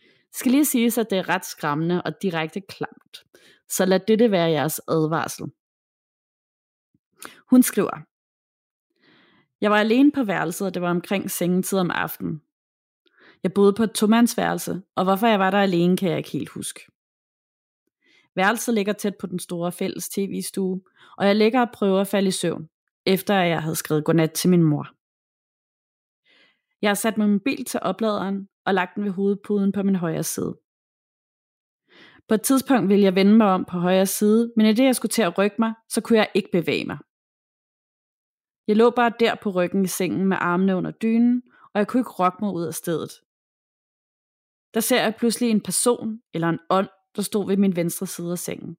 Det skal lige siges, at det er ret skræmmende og direkte klamt. så lad dette være jeres advarsel. Hun skriver, Jeg var alene på værelset, og det var omkring sengetid om aftenen. Jeg boede på et tomandsværelse, og hvorfor jeg var der alene, kan jeg ikke helt huske. Værelset ligger tæt på den store fælles tv-stue, og jeg ligger og prøver at falde i søvn, efter at jeg havde skrevet godnat til min mor. Jeg har sat min mobil til opladeren og lagt den ved hovedpuden på min højre side. På et tidspunkt ville jeg vende mig om på højre side, men i det jeg skulle til at rykke mig, så kunne jeg ikke bevæge mig. Jeg lå bare der på ryggen i sengen med armene under dynen, og jeg kunne ikke rokke mig ud af stedet. Der ser jeg pludselig en person eller en ånd, der stod ved min venstre side af sengen.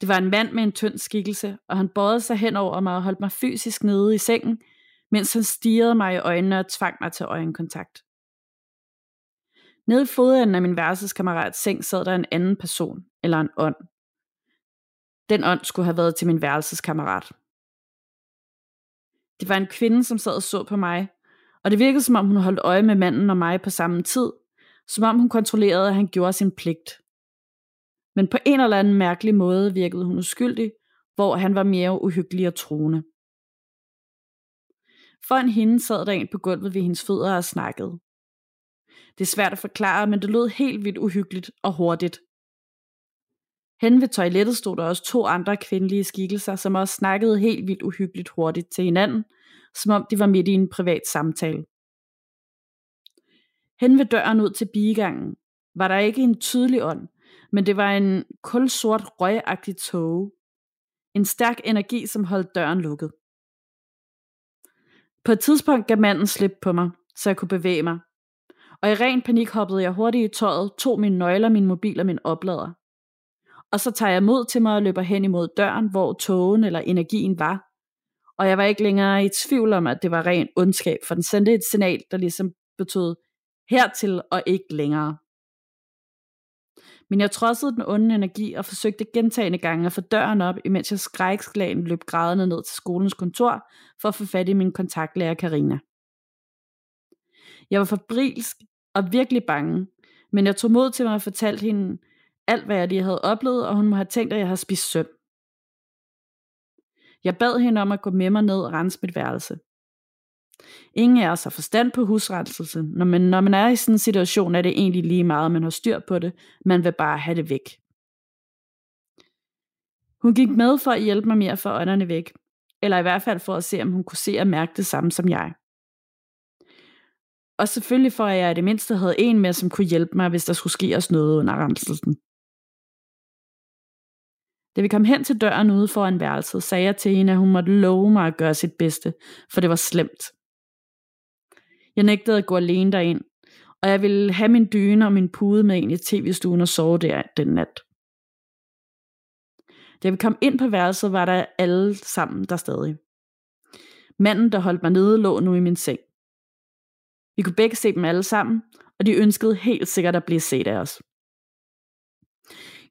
Det var en mand med en tynd skikkelse, og han bøjede sig hen over mig og holdt mig fysisk nede i sengen, mens han stirrede mig i øjnene og tvang mig til øjenkontakt. Nede i fodenden af min værelseskammerats seng sad der en anden person, eller en ånd. Den ånd skulle have været til min værelseskammerat. Det var en kvinde, som sad og så på mig, og det virkede som om hun holdt øje med manden og mig på samme tid, som om hun kontrollerede, at han gjorde sin pligt. Men på en eller anden mærkelig måde virkede hun uskyldig, hvor han var mere uhyggelig og troende. Foran hende sad der en på gulvet ved hendes fødder og snakkede. Det er svært at forklare, men det lød helt vildt uhyggeligt og hurtigt. Hen ved toilettet stod der også to andre kvindelige skikkelser, som også snakkede helt vildt uhyggeligt hurtigt til hinanden, som om de var midt i en privat samtale. Hen ved døren ud til bigangen var der ikke en tydelig ånd, men det var en kulsort røgagtig tåge. En stærk energi, som holdt døren lukket. På et tidspunkt gav manden slip på mig, så jeg kunne bevæge mig. Og i ren panik hoppede jeg hurtigt i tøjet, tog mine nøgler, min mobil og min oplader. Og så tager jeg mod til mig og løber hen imod døren, hvor togen eller energien var. Og jeg var ikke længere i tvivl om, at det var ren ondskab, for den sendte et signal, der ligesom betød hertil og ikke længere. Men jeg trodsede den onde energi og forsøgte gentagende gange at få døren op, imens jeg skræksklæden løb grædende ned til skolens kontor for at få fat i min kontaktlærer Karina. Jeg var forbrilsk og virkelig bange, men jeg tog mod til mig og fortalte hende alt, hvad jeg lige havde oplevet, og hun må have tænkt, at jeg har spist søm. Jeg bad hende om at gå med mig ned og rense mit værelse. Ingen af os har forstand på husrettelse, når man, når man er i sådan en situation, er det egentlig lige meget, man har styr på det, man vil bare have det væk. Hun gik med for at hjælpe mig med at få ånderne væk, eller i hvert fald for at se, om hun kunne se og mærke det samme som jeg. Og selvfølgelig for, at jeg i det mindste havde en med, som kunne hjælpe mig, hvis der skulle ske os noget under renselsen. Da vi kom hen til døren ude foran værelset, sagde jeg til hende, at hun måtte love mig at gøre sit bedste, for det var slemt. Jeg nægtede at gå alene derind, og jeg ville have min dyne og min pude med ind i tv-stuen og sove der den nat. Da vi kom ind på værelset, var der alle sammen der stadig. Manden, der holdt mig nede, lå nu i min seng. Vi kunne begge se dem alle sammen, og de ønskede helt sikkert at blive set af os.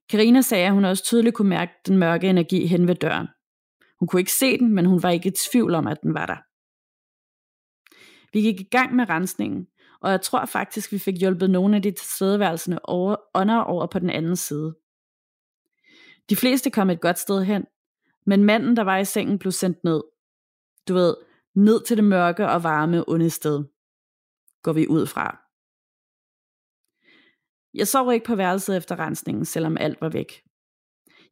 Karina sagde, at hun også tydeligt kunne mærke den mørke energi hen ved døren. Hun kunne ikke se den, men hun var ikke i tvivl om, at den var der. Vi gik i gang med rensningen, og jeg tror faktisk, vi fik hjulpet nogle af de tilstedeværelserne over, under over på den anden side. De fleste kom et godt sted hen, men manden, der var i sengen, blev sendt ned. Du ved, ned til det mørke og varme onde sted. Går vi ud fra. Jeg sov ikke på værelset efter rensningen, selvom alt var væk.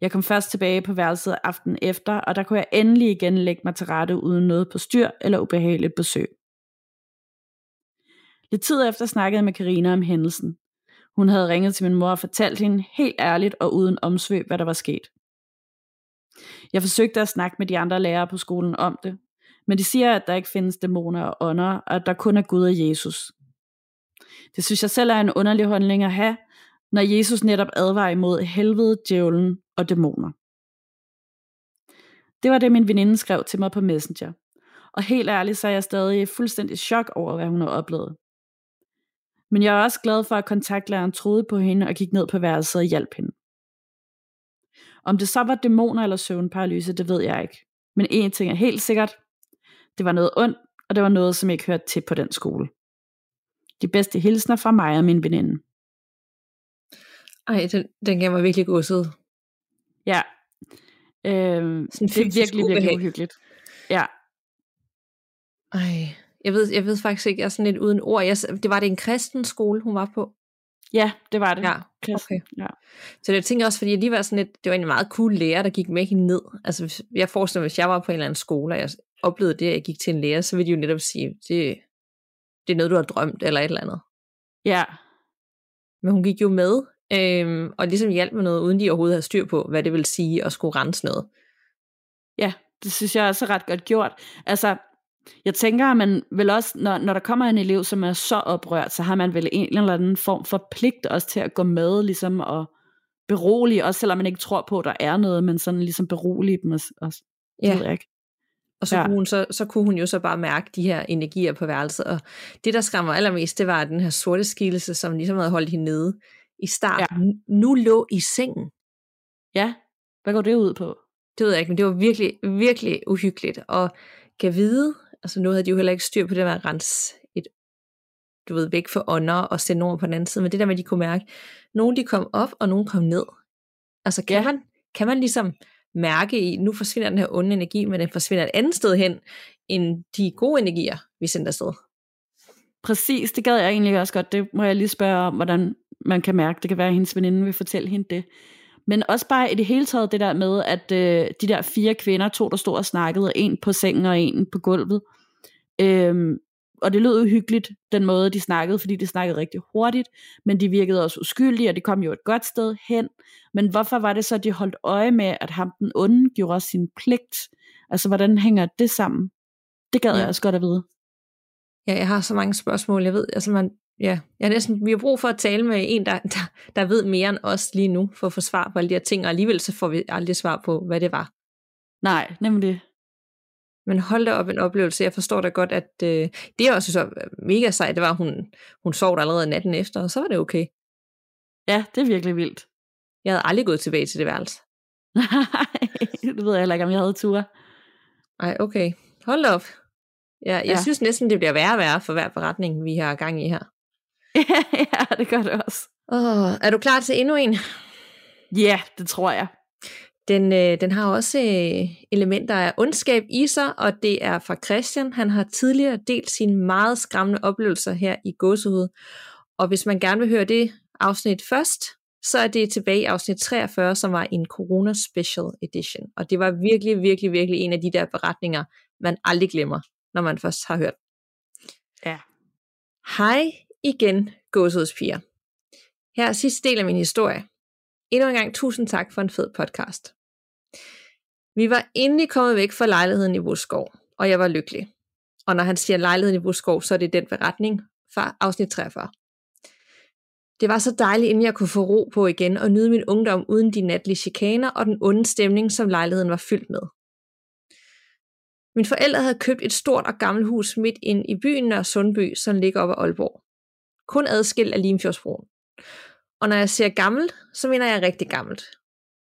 Jeg kom først tilbage på værelset aften efter, og der kunne jeg endelig igen lægge mig til rette uden noget på styr eller ubehageligt besøg. Lidt tid efter snakkede jeg med Karina om hændelsen. Hun havde ringet til min mor og fortalt hende helt ærligt og uden omsvøb, hvad der var sket. Jeg forsøgte at snakke med de andre lærere på skolen om det, men de siger, at der ikke findes dæmoner og ånder, og at der kun er Gud og Jesus. Det synes jeg selv er en underlig holdning at have, når Jesus netop advarer imod helvede, djævlen og dæmoner. Det var det, min veninde skrev til mig på Messenger. Og helt ærligt, så er jeg stadig fuldstændig chok over, hvad hun har oplevet. Men jeg er også glad for, at kontaktlæreren troede på hende og gik ned på værelset og hjalp hende. Om det så var dæmoner eller søvnparalyse, det ved jeg ikke. Men en ting er helt sikkert. Det var noget ondt, og det var noget, som ikke hørte til på den skole. De bedste hilsner fra mig og min veninde. Ej, den, den gav mig virkelig godset. Ja. Øhm, det er virkelig, virkelig uhyggeligt. Ja. Ej, jeg ved, jeg ved faktisk ikke, jeg er sådan lidt uden ord. Jeg, det var det en kristen skole, hun var på? Ja, det var det. Ja, okay. Ja. Så jeg tænker også, fordi jeg lige var sådan lidt, det var en meget cool lærer, der gik med hende ned. Altså, hvis- jeg forestiller mig, hvis jeg var på en eller anden skole, og jeg oplevede det, at jeg gik til en lærer, så ville de jo netop sige, det, det er noget, du har drømt, eller et eller andet. ja. Men hun gik jo med, øhm, og ligesom hjalp med noget, uden de overhovedet havde styr på, hvad det vil sige at skulle rense noget. Ja, det synes jeg også er ret godt gjort. Altså, jeg tænker, at man vel også, når, når der kommer en elev, som er så oprørt, så har man vel en eller anden form for pligt også til at gå med, ligesom og berolige, også selvom man ikke tror på, at der er noget, men sådan ligesom berolige dem også. også. Ja. ved jeg ikke. Og så, Ja. kunne hun så, så kunne hun jo så bare mærke de her energier på værelset. Og det, der skræmmer allermest, det var den her sorte skikkelse, som ligesom havde holdt hende nede i starten. Ja. Nu lå i sengen. Ja, hvad går det ud på? Det ved jeg ikke, men det var virkelig, virkelig uhyggeligt. Og kan vide, altså nu havde de jo heller ikke styr på det med at rense et, du ved, væk for ånder og sende nogen på den anden side, men det der med, at de kunne mærke, nogle de kom op, og nogle kom ned. Altså kan, Ja. ja. man, kan man ligesom mærke i, nu forsvinder den her onde energi, men den forsvinder et andet sted hen, end de gode energier, vi sendte afsted. Præcis, det gad jeg egentlig også godt. Det må jeg lige spørge om, hvordan man kan mærke. Det kan være, at hendes veninde vil fortælle hende det. Men også bare i det hele taget det der med, at øh, de der fire kvinder, to der stod og snakkede, en på sengen og en på gulvet. Øhm, og det lød uhyggeligt, den måde de snakkede, fordi de snakkede rigtig hurtigt, men de virkede også uskyldige, og de kom jo et godt sted hen. Men hvorfor var det så, at de holdt øje med, at ham den onde gjorde sin pligt? Altså, hvordan hænger det sammen? Det gad. Ja. jeg også godt at vide. Ja, jeg har så mange spørgsmål. Jeg ved, altså man, ja, jeg næsten, vi har brug for at tale med en, der, der, der ved mere end os lige nu, for at få svar på alle de her ting, og alligevel så får vi aldrig svar på, hvad det var. Nej, nemlig. Men hold da op en oplevelse. Jeg forstår da godt, at øh, det jeg også synes var mega sejt, det var, at hun, hun sov der allerede natten efter, og så var det okay. Ja, det er virkelig vildt. Jeg havde aldrig gået tilbage til det værelse. Nej, det ved jeg heller ikke, om jeg havde tur. Ej, okay. Hold op. Ja, jeg ja. synes næsten, det bliver værre og værre for hver beretning, vi har gang i her. ja, det gør det også. Åh, er du klar til endnu en? Ja, det tror jeg. Den, øh, den har også øh, elementer af ondskab i sig, og det er fra Christian. Han har tidligere delt sine meget skræmmende oplevelser her i Gåsehud. Og hvis man gerne vil høre det afsnit først, så er det tilbage i afsnit 43, som var en Corona Special Edition. Og det var virkelig, virkelig, virkelig en af de der beretninger, man aldrig glemmer, når man først har hørt. Ja. Hej igen, gåsehudspiger. Her er sidste del af min historie. Endnu en gang tusind tak for en fed podcast. Vi var endelig kommet væk fra lejligheden i Voskov, og jeg var lykkelig. Og når han siger lejligheden i Voskov, så er det den beretning fra afsnit 43. Det var så dejligt, inden jeg kunne få ro på igen og nyde min ungdom uden de natlige chikaner og den onde stemning, som lejligheden var fyldt med. Mine forældre havde købt et stort og gammelt hus midt ind i byen Nørre Sundby, som ligger op ad Aalborg. Kun adskilt af Limfjordsbroen. Og når jeg ser gammelt, så mener jeg rigtig gammelt.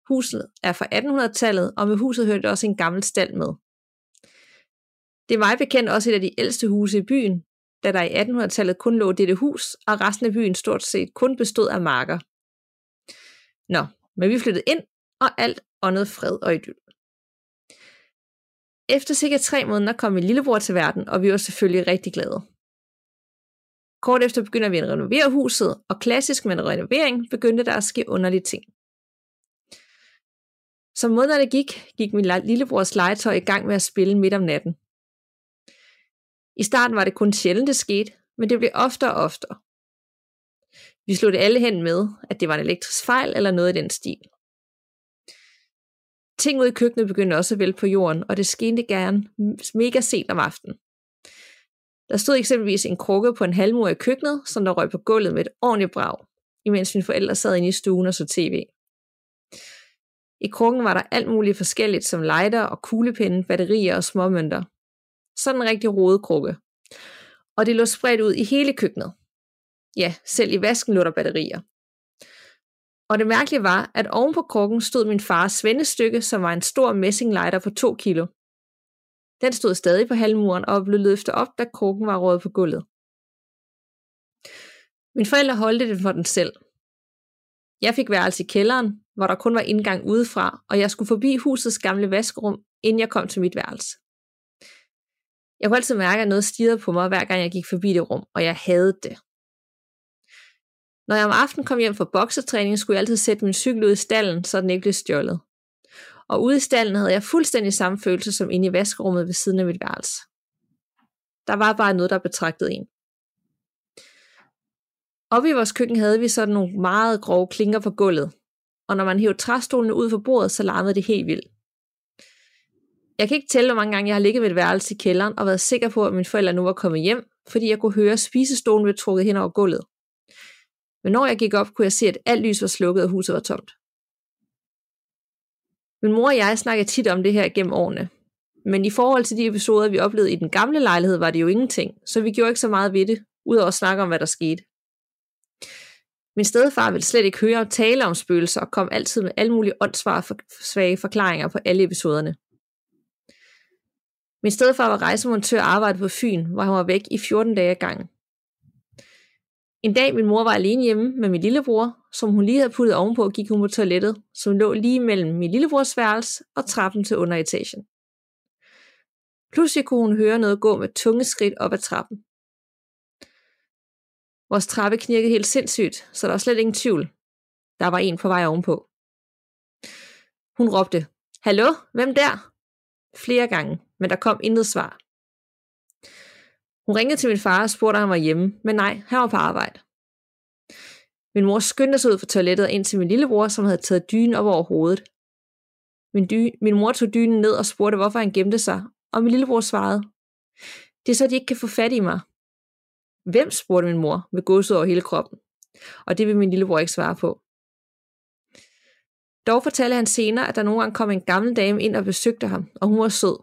Huset er fra 1800-tallet, og med huset hørte også en gammel stald med. Det var bekendt også et af de ældste huse i byen, da der i 1800-tallet kun lå dette hus, og resten af byen stort set kun bestod af marker. Nå, men vi flyttede ind, og alt åndede fred og idyll. Efter cirka tre måneder kom min lillebror til verden, og vi var selvfølgelig rigtig glade. Kort efter begynder vi at renovere huset, og klassisk med en renovering begyndte der at ske underlige ting. Som månederne gik, gik min lillebrors legetøj i gang med at spille midt om natten. I starten var det kun sjældent, det skete, men det blev oftere og oftere. Vi slog det alle hen med, at det var en elektrisk fejl eller noget i den stil. Ting ude i køkkenet begyndte også at vælte på jorden, og det skete gerne mega sent om aftenen. Der stod eksempelvis en krukke på en halvmur i køkkenet, som der røg på gulvet med et ordentligt brag, imens mine forældre sad inde i stuen og så tv. I krukken var der alt muligt forskelligt som lighter og kuglepinde, batterier og småmønter. Sådan en rigtig rodet krukke. Og det lå spredt ud i hele køkkenet. Ja, selv i vasken lå der batterier. Og det mærkelige var, at oven på krukken stod min fars svendestykke, som var en stor messinglighter på 2 kilo. Den stod stadig på halvmuren og blev løftet op, da krukken var rådet på gulvet. Min forældre holdte den for den selv. Jeg fik værelse i kælderen, hvor der kun var indgang udefra, og jeg skulle forbi husets gamle vaskerum, inden jeg kom til mit værelse. Jeg kunne altid mærke, at noget stirrede på mig, hver gang jeg gik forbi det rum, og jeg havde det. Når jeg om aftenen kom hjem fra boksetræning, skulle jeg altid sætte min cykel ud i stallen, så den ikke blev stjålet. Og ude i stallen havde jeg fuldstændig samme følelse som inde i vaskerummet ved siden af mit værelse. Der var bare noget, der betragtede en. Oppe i vores køkken havde vi sådan nogle meget grove klinker på gulvet, og når man hævde træstolene ud fra bordet, så larmede det helt vildt. Jeg kan ikke tælle, hvor mange gange jeg har ligget ved et værelse i kælderen og været sikker på, at mine forældre nu var kommet hjem, fordi jeg kunne høre spisestolen blev trukket hen over gulvet. Men når jeg gik op, kunne jeg se, at alt lys var slukket og huset var tomt. Min mor og jeg snakker tit om det her gennem årene. Men i forhold til de episoder, vi oplevede i den gamle lejlighed, var det jo ingenting, så vi gjorde ikke så meget ved det, udover at snakke om, hvad der skete. Min stedfar ville slet ikke høre tale om spøgelser og kom altid med alle mulige svage forklaringer på alle episoderne. Min stedfar var rejsemontør og arbejdede på Fyn, hvor han var væk i 14 dage gang. En dag min mor var alene hjemme med min lillebror, som hun lige havde puttet ovenpå, gik hun på toilettet, som lå lige mellem min lillebrors værelse og trappen til underetagen. Pludselig kunne hun høre noget gå med tunge skridt op ad trappen. Vores trappe knirkede helt sindssygt, så der var slet ingen tvivl. Der var en på vej ovenpå. Hun råbte, Hallo, hvem der? Flere gange, men der kom intet svar. Hun ringede til min far og spurgte, om han var hjemme, men nej, han var på arbejde. Min mor skyndte sig ud fra toilettet ind til min lillebror, som havde taget dynen op over hovedet. Min, dy- min mor tog dynen ned og spurgte, hvorfor han gemte sig, og min lillebror svarede, det er så, de ikke kan få fat i mig. Hvem, spurgte min mor, med gåset over hele kroppen. Og det vil min lillebror ikke svare på. Dog fortalte han senere, at der nogle gange kom en gammel dame ind og besøgte ham, og hun var sød.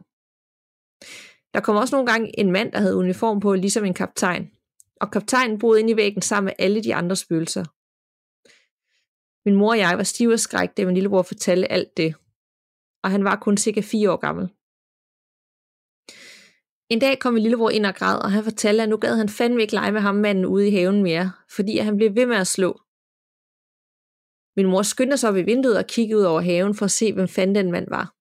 Der kom også nogle gange en mand, der havde uniform på, ligesom en kaptajn. Og kaptajnen boede inde i væggen sammen med alle de andre spøgelser. Min mor og jeg var stive og skræk, da min lillebror fortalte alt det. Og han var kun cirka fire år gammel. En dag kom min lillebror ind og græd, og han fortalte, at nu gad han fandme ikke lege med ham manden ude i haven mere, fordi han blev ved med at slå. Min mor skyndte sig op i vinduet og kiggede ud over haven for at se, hvem fanden den mand var.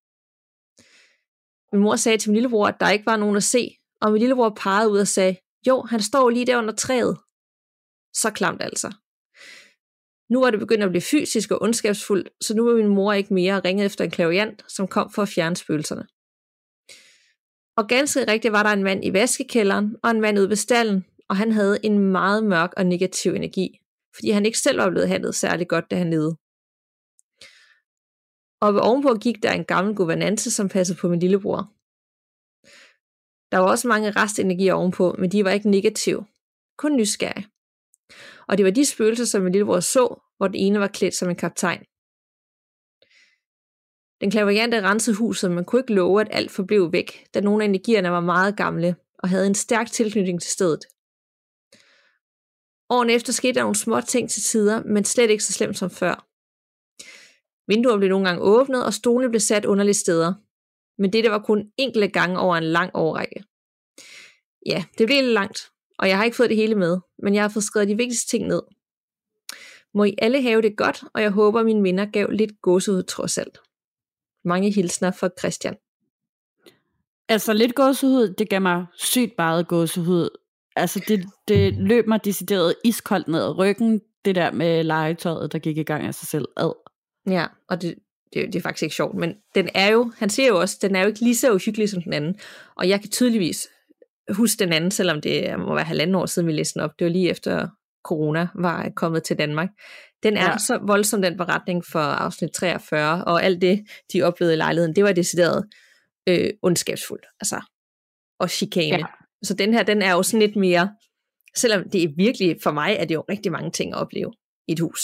Min mor sagde til min lillebror, at der ikke var nogen at se, og min lillebror pegede ud og sagde, jo, han står lige der under træet. Så klamt altså. Nu var det begyndt at blive fysisk og ondskabsfuldt, så nu var min mor ikke mere ringet efter en klaviant, som kom for at fjerne spøgelserne. Og ganske rigtigt var der en mand i vaskekælderen, og en mand ude ved stallen, og han havde en meget mørk og negativ energi, fordi han ikke selv var blevet handlet særlig godt, da han levede. Og ovenpå gik der en gammel guvernante, som passede på min lillebror. Der var også mange restenergier ovenpå, men de var ikke negative. Kun nysgerrige. Og det var de spøgelser, som min lillebror så, hvor den ene var klædt som en kaptajn. Den klaverjante rensede huset, men kunne ikke love, at alt forblev væk, da nogle af energierne var meget gamle og havde en stærk tilknytning til stedet. Årene efter skete der nogle små ting til tider, men slet ikke så slemt som før. Vinduer blev nogle gange åbnet, og stolene blev sat underlige steder. Men dette var kun enkelte gange over en lang årrække. Ja, det blev lidt langt, og jeg har ikke fået det hele med, men jeg har fået skrevet de vigtigste ting ned. Må I alle have det godt, og jeg håber, mine minder gav lidt gåsehud trods alt. Mange hilsner fra Christian. Altså lidt gåsehud, det gav mig sygt meget gåsehud. Altså det, det løb mig decideret iskoldt ned ad ryggen, det der med legetøjet, der gik i gang af sig selv. Ad. Ja, og det, det, det er faktisk ikke sjovt, men den er jo, han siger jo også, den er jo ikke lige så uhyggelig som den anden. Og jeg kan tydeligvis huske den anden, selvom det må være halvanden år siden, vi læste den op. Det var lige efter corona var kommet til Danmark. Den er ja. så voldsom, den beretning for afsnit 43, og alt det, de oplevede i lejligheden, det var decideret øh, ondskabsfuldt, altså, og chikane. Ja. Så den her, den er jo sådan lidt mere, selvom det er virkelig, for mig er det jo rigtig mange ting at opleve i et hus.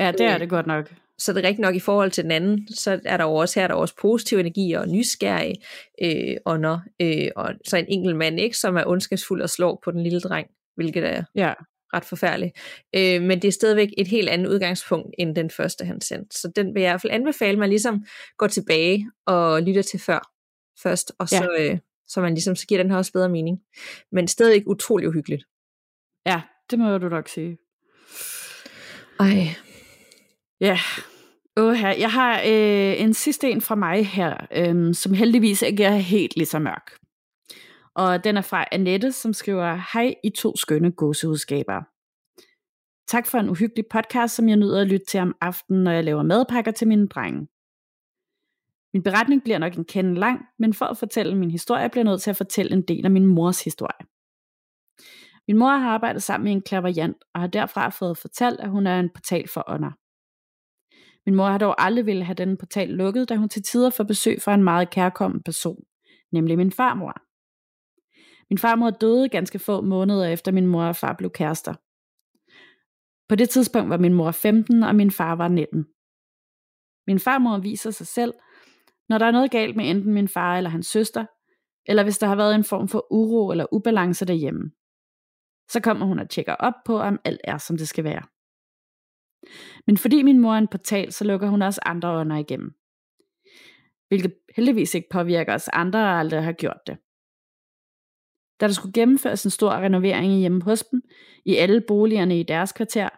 Ja, det er øh, det godt nok. Så det er rigtigt nok i forhold til den anden, så er der jo også her, der er også positiv energi og nysgerrig øh, ånder, øh, og så en enkelt mand, ikke, som er ondskabsfuld og slår på den lille dreng, hvilket er ja. ret forfærdeligt. Øh, men det er stadigvæk et helt andet udgangspunkt, end den første, han sendte. Så den vil jeg i hvert fald anbefale, at man ligesom går tilbage og lytter til før først, og så, ja. øh, så man ligesom, så giver den her også bedre mening. Men stadig utrolig uhyggeligt. Ja, det må du nok sige. Ej, Ja, Åh, her. Jeg har øh, en sidste en fra mig her, øh, som heldigvis ikke er helt lige så mørk. Og den er fra Annette, som skriver, Hej I to skønne gåsehudskaber. Tak for en uhyggelig podcast, som jeg nyder at lytte til om aftenen, når jeg laver madpakker til mine drenge. Min beretning bliver nok en kende lang, men for at fortælle min historie, bliver jeg nødt til at fortælle en del af min mors historie. Min mor har arbejdet sammen med en klaverjant, og har derfra fået fortalt, at hun er en portal for ånder. Min mor har dog aldrig ville have denne portal lukket, da hun til tider får besøg fra en meget kærkommen person, nemlig min farmor. Min farmor døde ganske få måneder efter min mor og far blev kærester. På det tidspunkt var min mor 15, og min far var 19. Min farmor viser sig selv, når der er noget galt med enten min far eller hans søster, eller hvis der har været en form for uro eller ubalance derhjemme. Så kommer hun og tjekker op på, om alt er, som det skal være. Men fordi min mor er en portal, så lukker hun også andre ånder igennem. Hvilket heldigvis ikke påvirker os andre, og aldrig har gjort det. Da der skulle gennemføres en stor renovering hjemme hos dem, i alle boligerne i deres kvarter,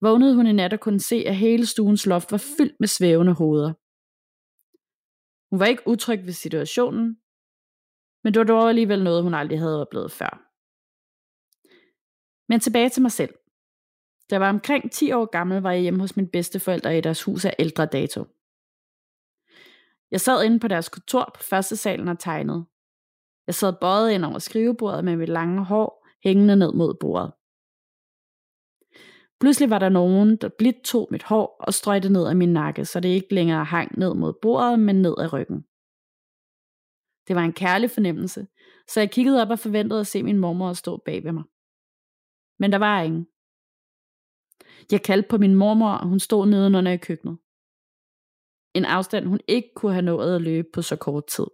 vågnede hun i nat og kunne se, at hele stuens loft var fyldt med svævende hoveder. Hun var ikke utryg ved situationen, men det var dog alligevel noget, hun aldrig havde oplevet før. Men tilbage til mig selv. Da jeg var omkring 10 år gammel, var jeg hjemme hos mine bedsteforældre i deres hus af ældre dato. Jeg sad inde på deres kontor på første salen og tegnede. Jeg sad bøjet ind over skrivebordet med mit lange hår hængende ned mod bordet. Pludselig var der nogen, der blidt tog mit hår og strøg det ned af min nakke, så det ikke længere hang ned mod bordet, men ned ad ryggen. Det var en kærlig fornemmelse, så jeg kiggede op og forventede at se min mormor stå bag ved mig. Men der var ingen. Jeg kaldte på min mormor, og hun stod nedenunder i køkkenet. En afstand, hun ikke kunne have nået at løbe på så kort tid.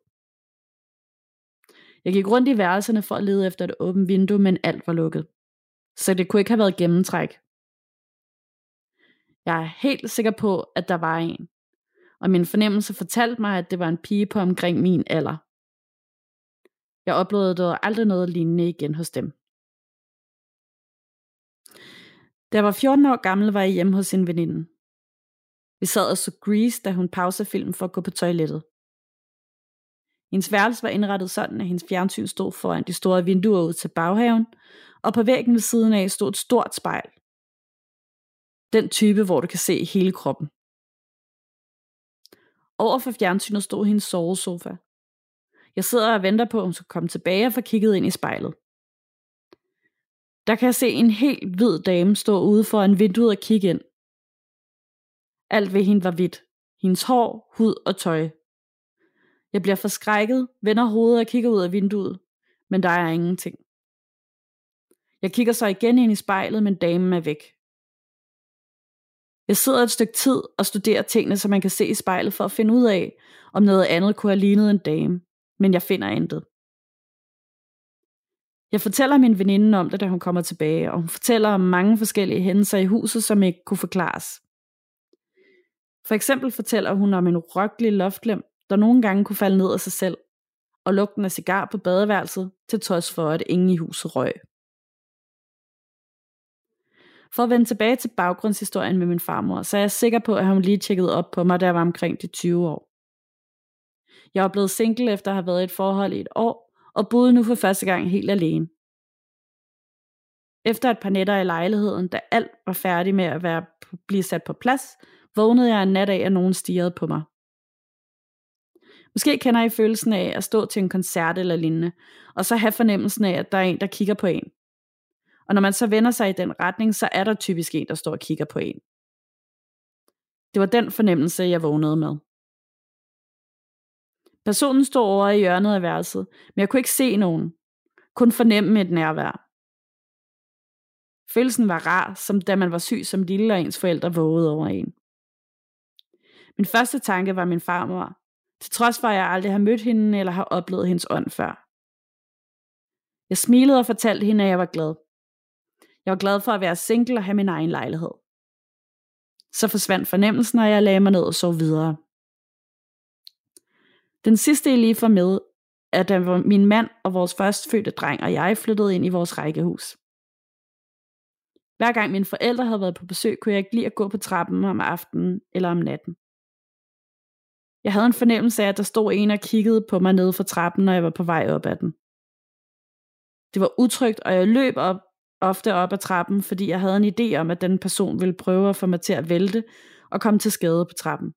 Jeg gik rundt i værelserne for at lede efter et åbent vindue, men alt var lukket. Så det kunne ikke have været gennemtræk. Jeg er helt sikker på, at der var en. Og min fornemmelse fortalte mig, at det var en pige på omkring min alder. Jeg oplevede dog aldrig noget lignende igen hos dem. Da jeg var 14 år gammel, var jeg hjemme hos en veninde. Vi sad og så Grease, da hun pausede filmen for at gå på toilettet. Hendes værelse var indrettet sådan, at hendes fjernsyn stod foran de store vinduer ud til baghaven, og på væggen ved siden af stod et stort spejl. Den type, hvor du kan se hele kroppen. Over for fjernsynet stod hendes sovesofa. Jeg sidder og venter på, at hun skal komme tilbage og få kigget ind i spejlet. Der kan jeg se en helt hvid dame stå ude foran vinduet og kigge ind. Alt ved hende var hvidt. Hendes hår, hud og tøj. Jeg bliver forskrækket, vender hovedet og kigger ud af vinduet, men der er ingenting. Jeg kigger så igen ind i spejlet, men damen er væk. Jeg sidder et stykke tid og studerer tingene, så man kan se i spejlet for at finde ud af, om noget andet kunne have lignet en dame, men jeg finder intet. Jeg fortæller min veninde om det, da hun kommer tilbage, og hun fortæller om mange forskellige hændelser i huset, som ikke kunne forklares. For eksempel fortæller hun om en urokkelig loftlem, der nogle gange kunne falde ned af sig selv, og lugten af cigar på badeværelset, til trods for, at ingen i huset røg. For at vende tilbage til baggrundshistorien med min farmor, så er jeg sikker på, at hun lige tjekkede op på mig, da jeg var omkring de 20 år. Jeg er blevet single efter at have været i et forhold i et år, og boede nu for første gang helt alene. Efter et par nætter i lejligheden, da alt var færdigt med at være, blive sat på plads, vågnede jeg en nat af, at nogen stirrede på mig. Måske kender I følelsen af at stå til en koncert eller lignende, og så have fornemmelsen af, at der er en, der kigger på en. Og når man så vender sig i den retning, så er der typisk en, der står og kigger på en. Det var den fornemmelse, jeg vågnede med. Personen stod over i hjørnet af værelset, men jeg kunne ikke se nogen. Kun fornemme et nærvær. Følelsen var rar, som da man var syg som lille, og ens forældre vågede over en. Min første tanke var min farmor, til trods for at jeg aldrig har mødt hende eller har oplevet hendes ånd før. Jeg smilede og fortalte hende, at jeg var glad. Jeg var glad for at være single og have min egen lejlighed. Så forsvandt fornemmelsen, og jeg lagde mig ned og sov videre. Den sidste, jeg lige får med, er da min mand og vores førstfødte dreng og jeg flyttede ind i vores rækkehus. Hver gang mine forældre havde været på besøg, kunne jeg ikke lide at gå på trappen om aftenen eller om natten. Jeg havde en fornemmelse af, at der stod en og kiggede på mig nede for trappen, når jeg var på vej op ad den. Det var utrygt, og jeg løb op, ofte op ad trappen, fordi jeg havde en idé om, at den person ville prøve at få mig til at vælte og komme til skade på trappen.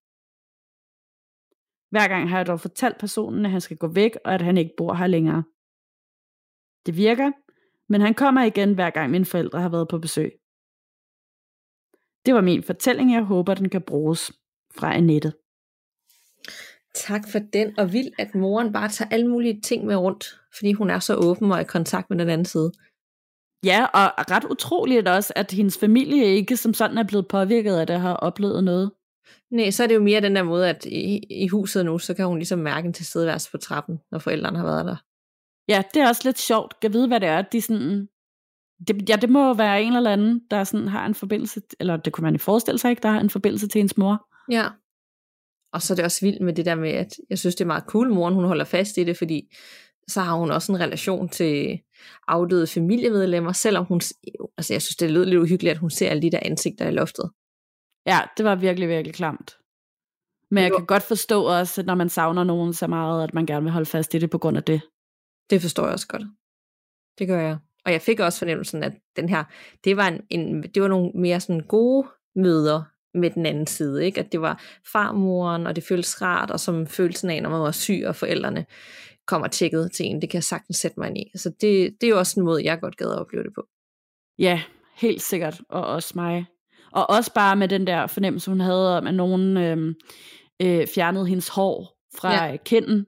Hver gang har jeg dog fortalt personen, at han skal gå væk, og at han ikke bor her længere. Det virker, men han kommer igen, hver gang mine forældre har været på besøg. Det var min fortælling, jeg håber, den kan bruges fra Annette. Tak for den, og vildt, at moren bare tager alle mulige ting med rundt, fordi hun er så åben og i kontakt med den anden side. Ja, og ret utroligt også, at hendes familie ikke som sådan er blevet påvirket af det, har oplevet noget. Nej, så er det jo mere den der måde, at i, i huset nu, så kan hun ligesom mærke en tilstedeværelse på trappen, når forældrene har været der. Ja, det er også lidt sjovt. Jeg ved, hvad det er. De sådan, det, ja, det må være en eller anden, der sådan har en forbindelse, eller det kunne man jo forestille sig ikke, der har en forbindelse til hendes mor. Ja. Og så er det også vildt med det der med, at jeg synes, det er meget cool, moren hun holder fast i det, fordi så har hun også en relation til afdøde familiemedlemmer, selvom hun, altså jeg synes, det lød lidt uhyggeligt, at hun ser alle de der ansigter i loftet. Ja, det var virkelig, virkelig klamt. Men jeg kan godt forstå også, at når man savner nogen så meget, at man gerne vil holde fast i det på grund af det. Det forstår jeg også godt. Det gør jeg. Og jeg fik også fornemmelsen, at den her, det var, en, en, det var nogle mere sådan gode møder med den anden side. Ikke? At det var farmoren, og det føltes rart, og som følelsen af, når man var syg, og forældrene kommer tjekket til en. Det kan jeg sagtens sætte mig ind i. Så det, det er jo også en måde, jeg godt gad at opleve det på. Ja, helt sikkert. Og også mig. Og også bare med den der fornemmelse, hun havde om, at nogen øh, øh, fjernede hendes hår fra ja. kinden.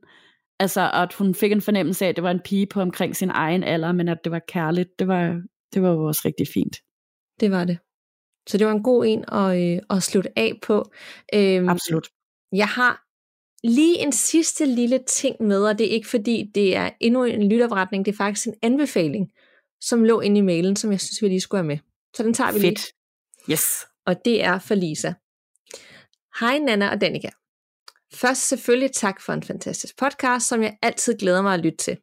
Altså, at hun fik en fornemmelse af, at det var en pige på omkring sin egen alder, men at det var kærligt. Det var, det var jo også rigtig fint. Det var det. Så det var en god en at, øh, at slutte af på. Øhm, Absolut. Jeg har lige en sidste lille ting med, og det er ikke fordi, det er endnu en lytopretning, det er faktisk en anbefaling, som lå inde i mailen, som jeg synes, vi lige skulle have med. Så den tager vi Fedt. lige. Yes. Og det er for Lisa. Hej Nana og Danika. Først selvfølgelig tak for en fantastisk podcast, som jeg altid glæder mig at lytte til.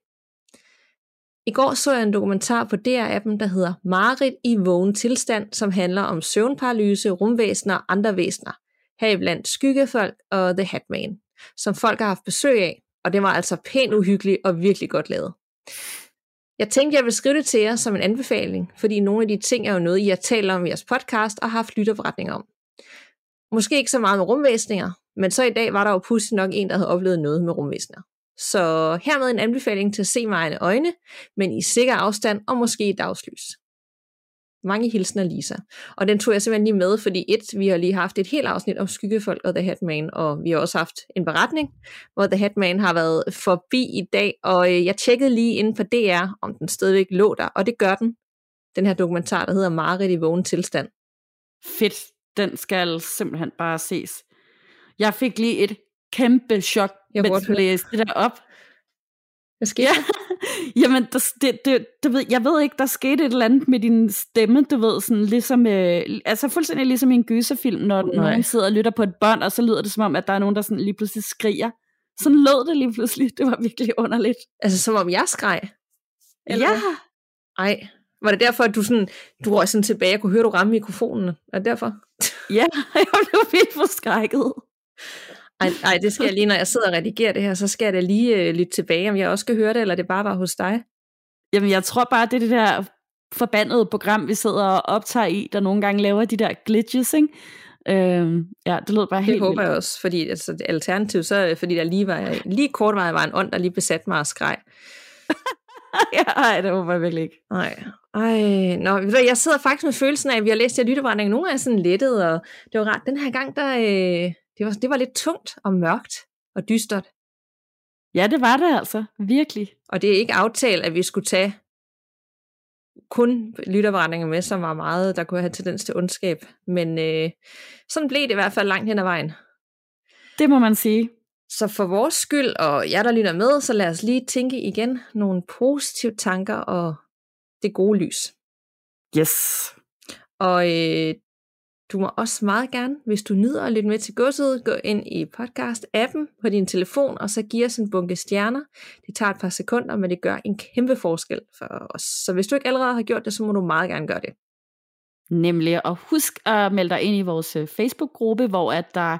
I går så jeg en dokumentar på DR-appen, der hedder Marit i vågen tilstand, som handler om søvnparalyse, rumvæsener og andre væsener, heriblandt skyggefolk og The Hatman, som folk har haft besøg af, og det var altså pænt uhyggeligt og virkelig godt lavet. Jeg tænkte, jeg vil skrive det til jer som en anbefaling, fordi nogle af de ting er jo noget, I har talt om i jeres podcast og har haft lytterforretninger om. Måske ikke så meget med rumvæsninger, men så i dag var der jo pludselig nok en, der havde oplevet noget med rumvæsner. Så hermed en anbefaling til at se mig egne øjne, men i sikker afstand og måske i dagslys. Mange hilsner Lisa. Og den tog jeg simpelthen lige med, fordi et, vi har lige haft et helt afsnit om skyggefolk og The Hatman, og vi har også haft en beretning, hvor The Hatman har været forbi i dag, og øh, jeg tjekkede lige inden på DR, om den stadigvæk lå der, og det gør den. Den her dokumentar, der hedder Marit i vågen tilstand. Fedt. Den skal simpelthen bare ses. Jeg fik lige et kæmpe chok, jeg mens du læste det der op. Hvad skete ja. Jamen, der, det, det, det ved, jeg ved ikke, der skete et eller andet med din stemme, du ved, sådan ligesom, øh, altså fuldstændig ligesom i en gyserfilm, når oh, nogen sidder og lytter på et bånd, og så lyder det som om, at der er nogen, der sådan lige pludselig skriger. Sådan lød det lige pludselig, det var virkelig underligt. Altså som om jeg skreg? Eller? Ja. Ej, var det derfor, at du sådan, du var sådan tilbage og kunne høre, du ramme mikrofonen? Er det derfor? ja, jeg blev vildt forskrækket. Ej, ej, det skal jeg lige, når jeg sidder og redigerer det her, så skal jeg da lige uh, lytte tilbage, om jeg også skal høre det, eller det bare var hos dig. Jamen, jeg tror bare, det er det der forbandede program, vi sidder og optager i, der nogle gange laver de der glitches, ikke? Øhm, ja, det lød bare helt Det håber vildt. jeg også, fordi altså, alternativt, så fordi der lige var, lige kort var, var en ånd, der lige besat mig og skreg. ja, ej, det håber jeg virkelig ikke. Nej. Ej, nå, jeg sidder faktisk med følelsen af, at vi har læst jer lyttebrænding. Nogle er sådan lettet, og det var rart. Den her gang, der, øh, det, var, det var lidt tungt og mørkt og dystert. Ja, det var det altså. Virkelig. Og det er ikke aftalt, at vi skulle tage kun lytterbrændinger med, som var meget, der kunne have tendens til ondskab. Men øh, sådan blev det i hvert fald langt hen ad vejen. Det må man sige. Så for vores skyld, og jer der lytter med, så lad os lige tænke igen nogle positive tanker og det gode lys. Yes. Og øh, du må også meget gerne, hvis du nyder at lytte med til godset, gå ind i podcast-appen på din telefon, og så give os en bunke stjerner. Det tager et par sekunder, men det gør en kæmpe forskel for os. Så hvis du ikke allerede har gjort det, så må du meget gerne gøre det. Nemlig, og husk at melde dig ind i vores øh, Facebook-gruppe, hvor at der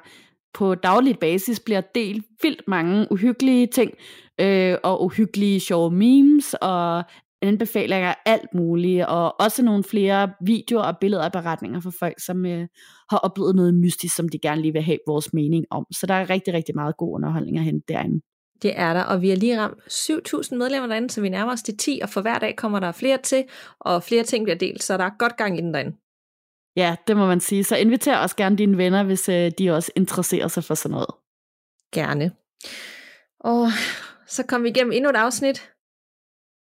på daglig basis bliver delt vildt mange uhyggelige ting, øh, og uhyggelige sjove memes, og anbefalinger af alt muligt, og også nogle flere videoer og billeder og beretninger for folk, som øh, har oplevet noget mystisk, som de gerne lige vil have vores mening om. Så der er rigtig, rigtig meget god underholdning at hente derinde. Det er der, og vi har lige ramt 7.000 medlemmer derinde, så vi nærmer os de 10, og for hver dag kommer der flere til, og flere ting bliver delt, så der er godt gang i den derinde. Ja, det må man sige. Så inviter også gerne dine venner, hvis øh, de også interesserer sig for sådan noget. Gerne. Og så kom vi igennem endnu et afsnit.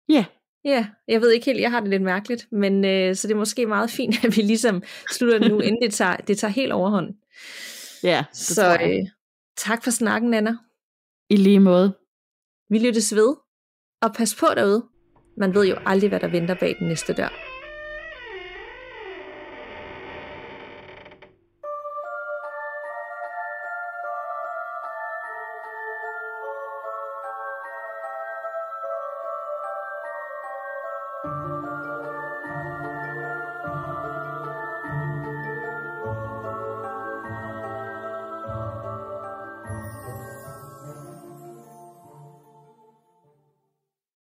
Ja. Yeah. Ja, jeg ved ikke helt, jeg har det lidt mærkeligt, men øh, så det er måske meget fint, at vi ligesom slutter nu, inden det tager, det tager helt overhånd. Ja, det så øh, tak for snakken, Anna. I lige måde. Vi lyttes ved, og pas på derude. Man ved jo aldrig, hvad der venter bag den næste dør.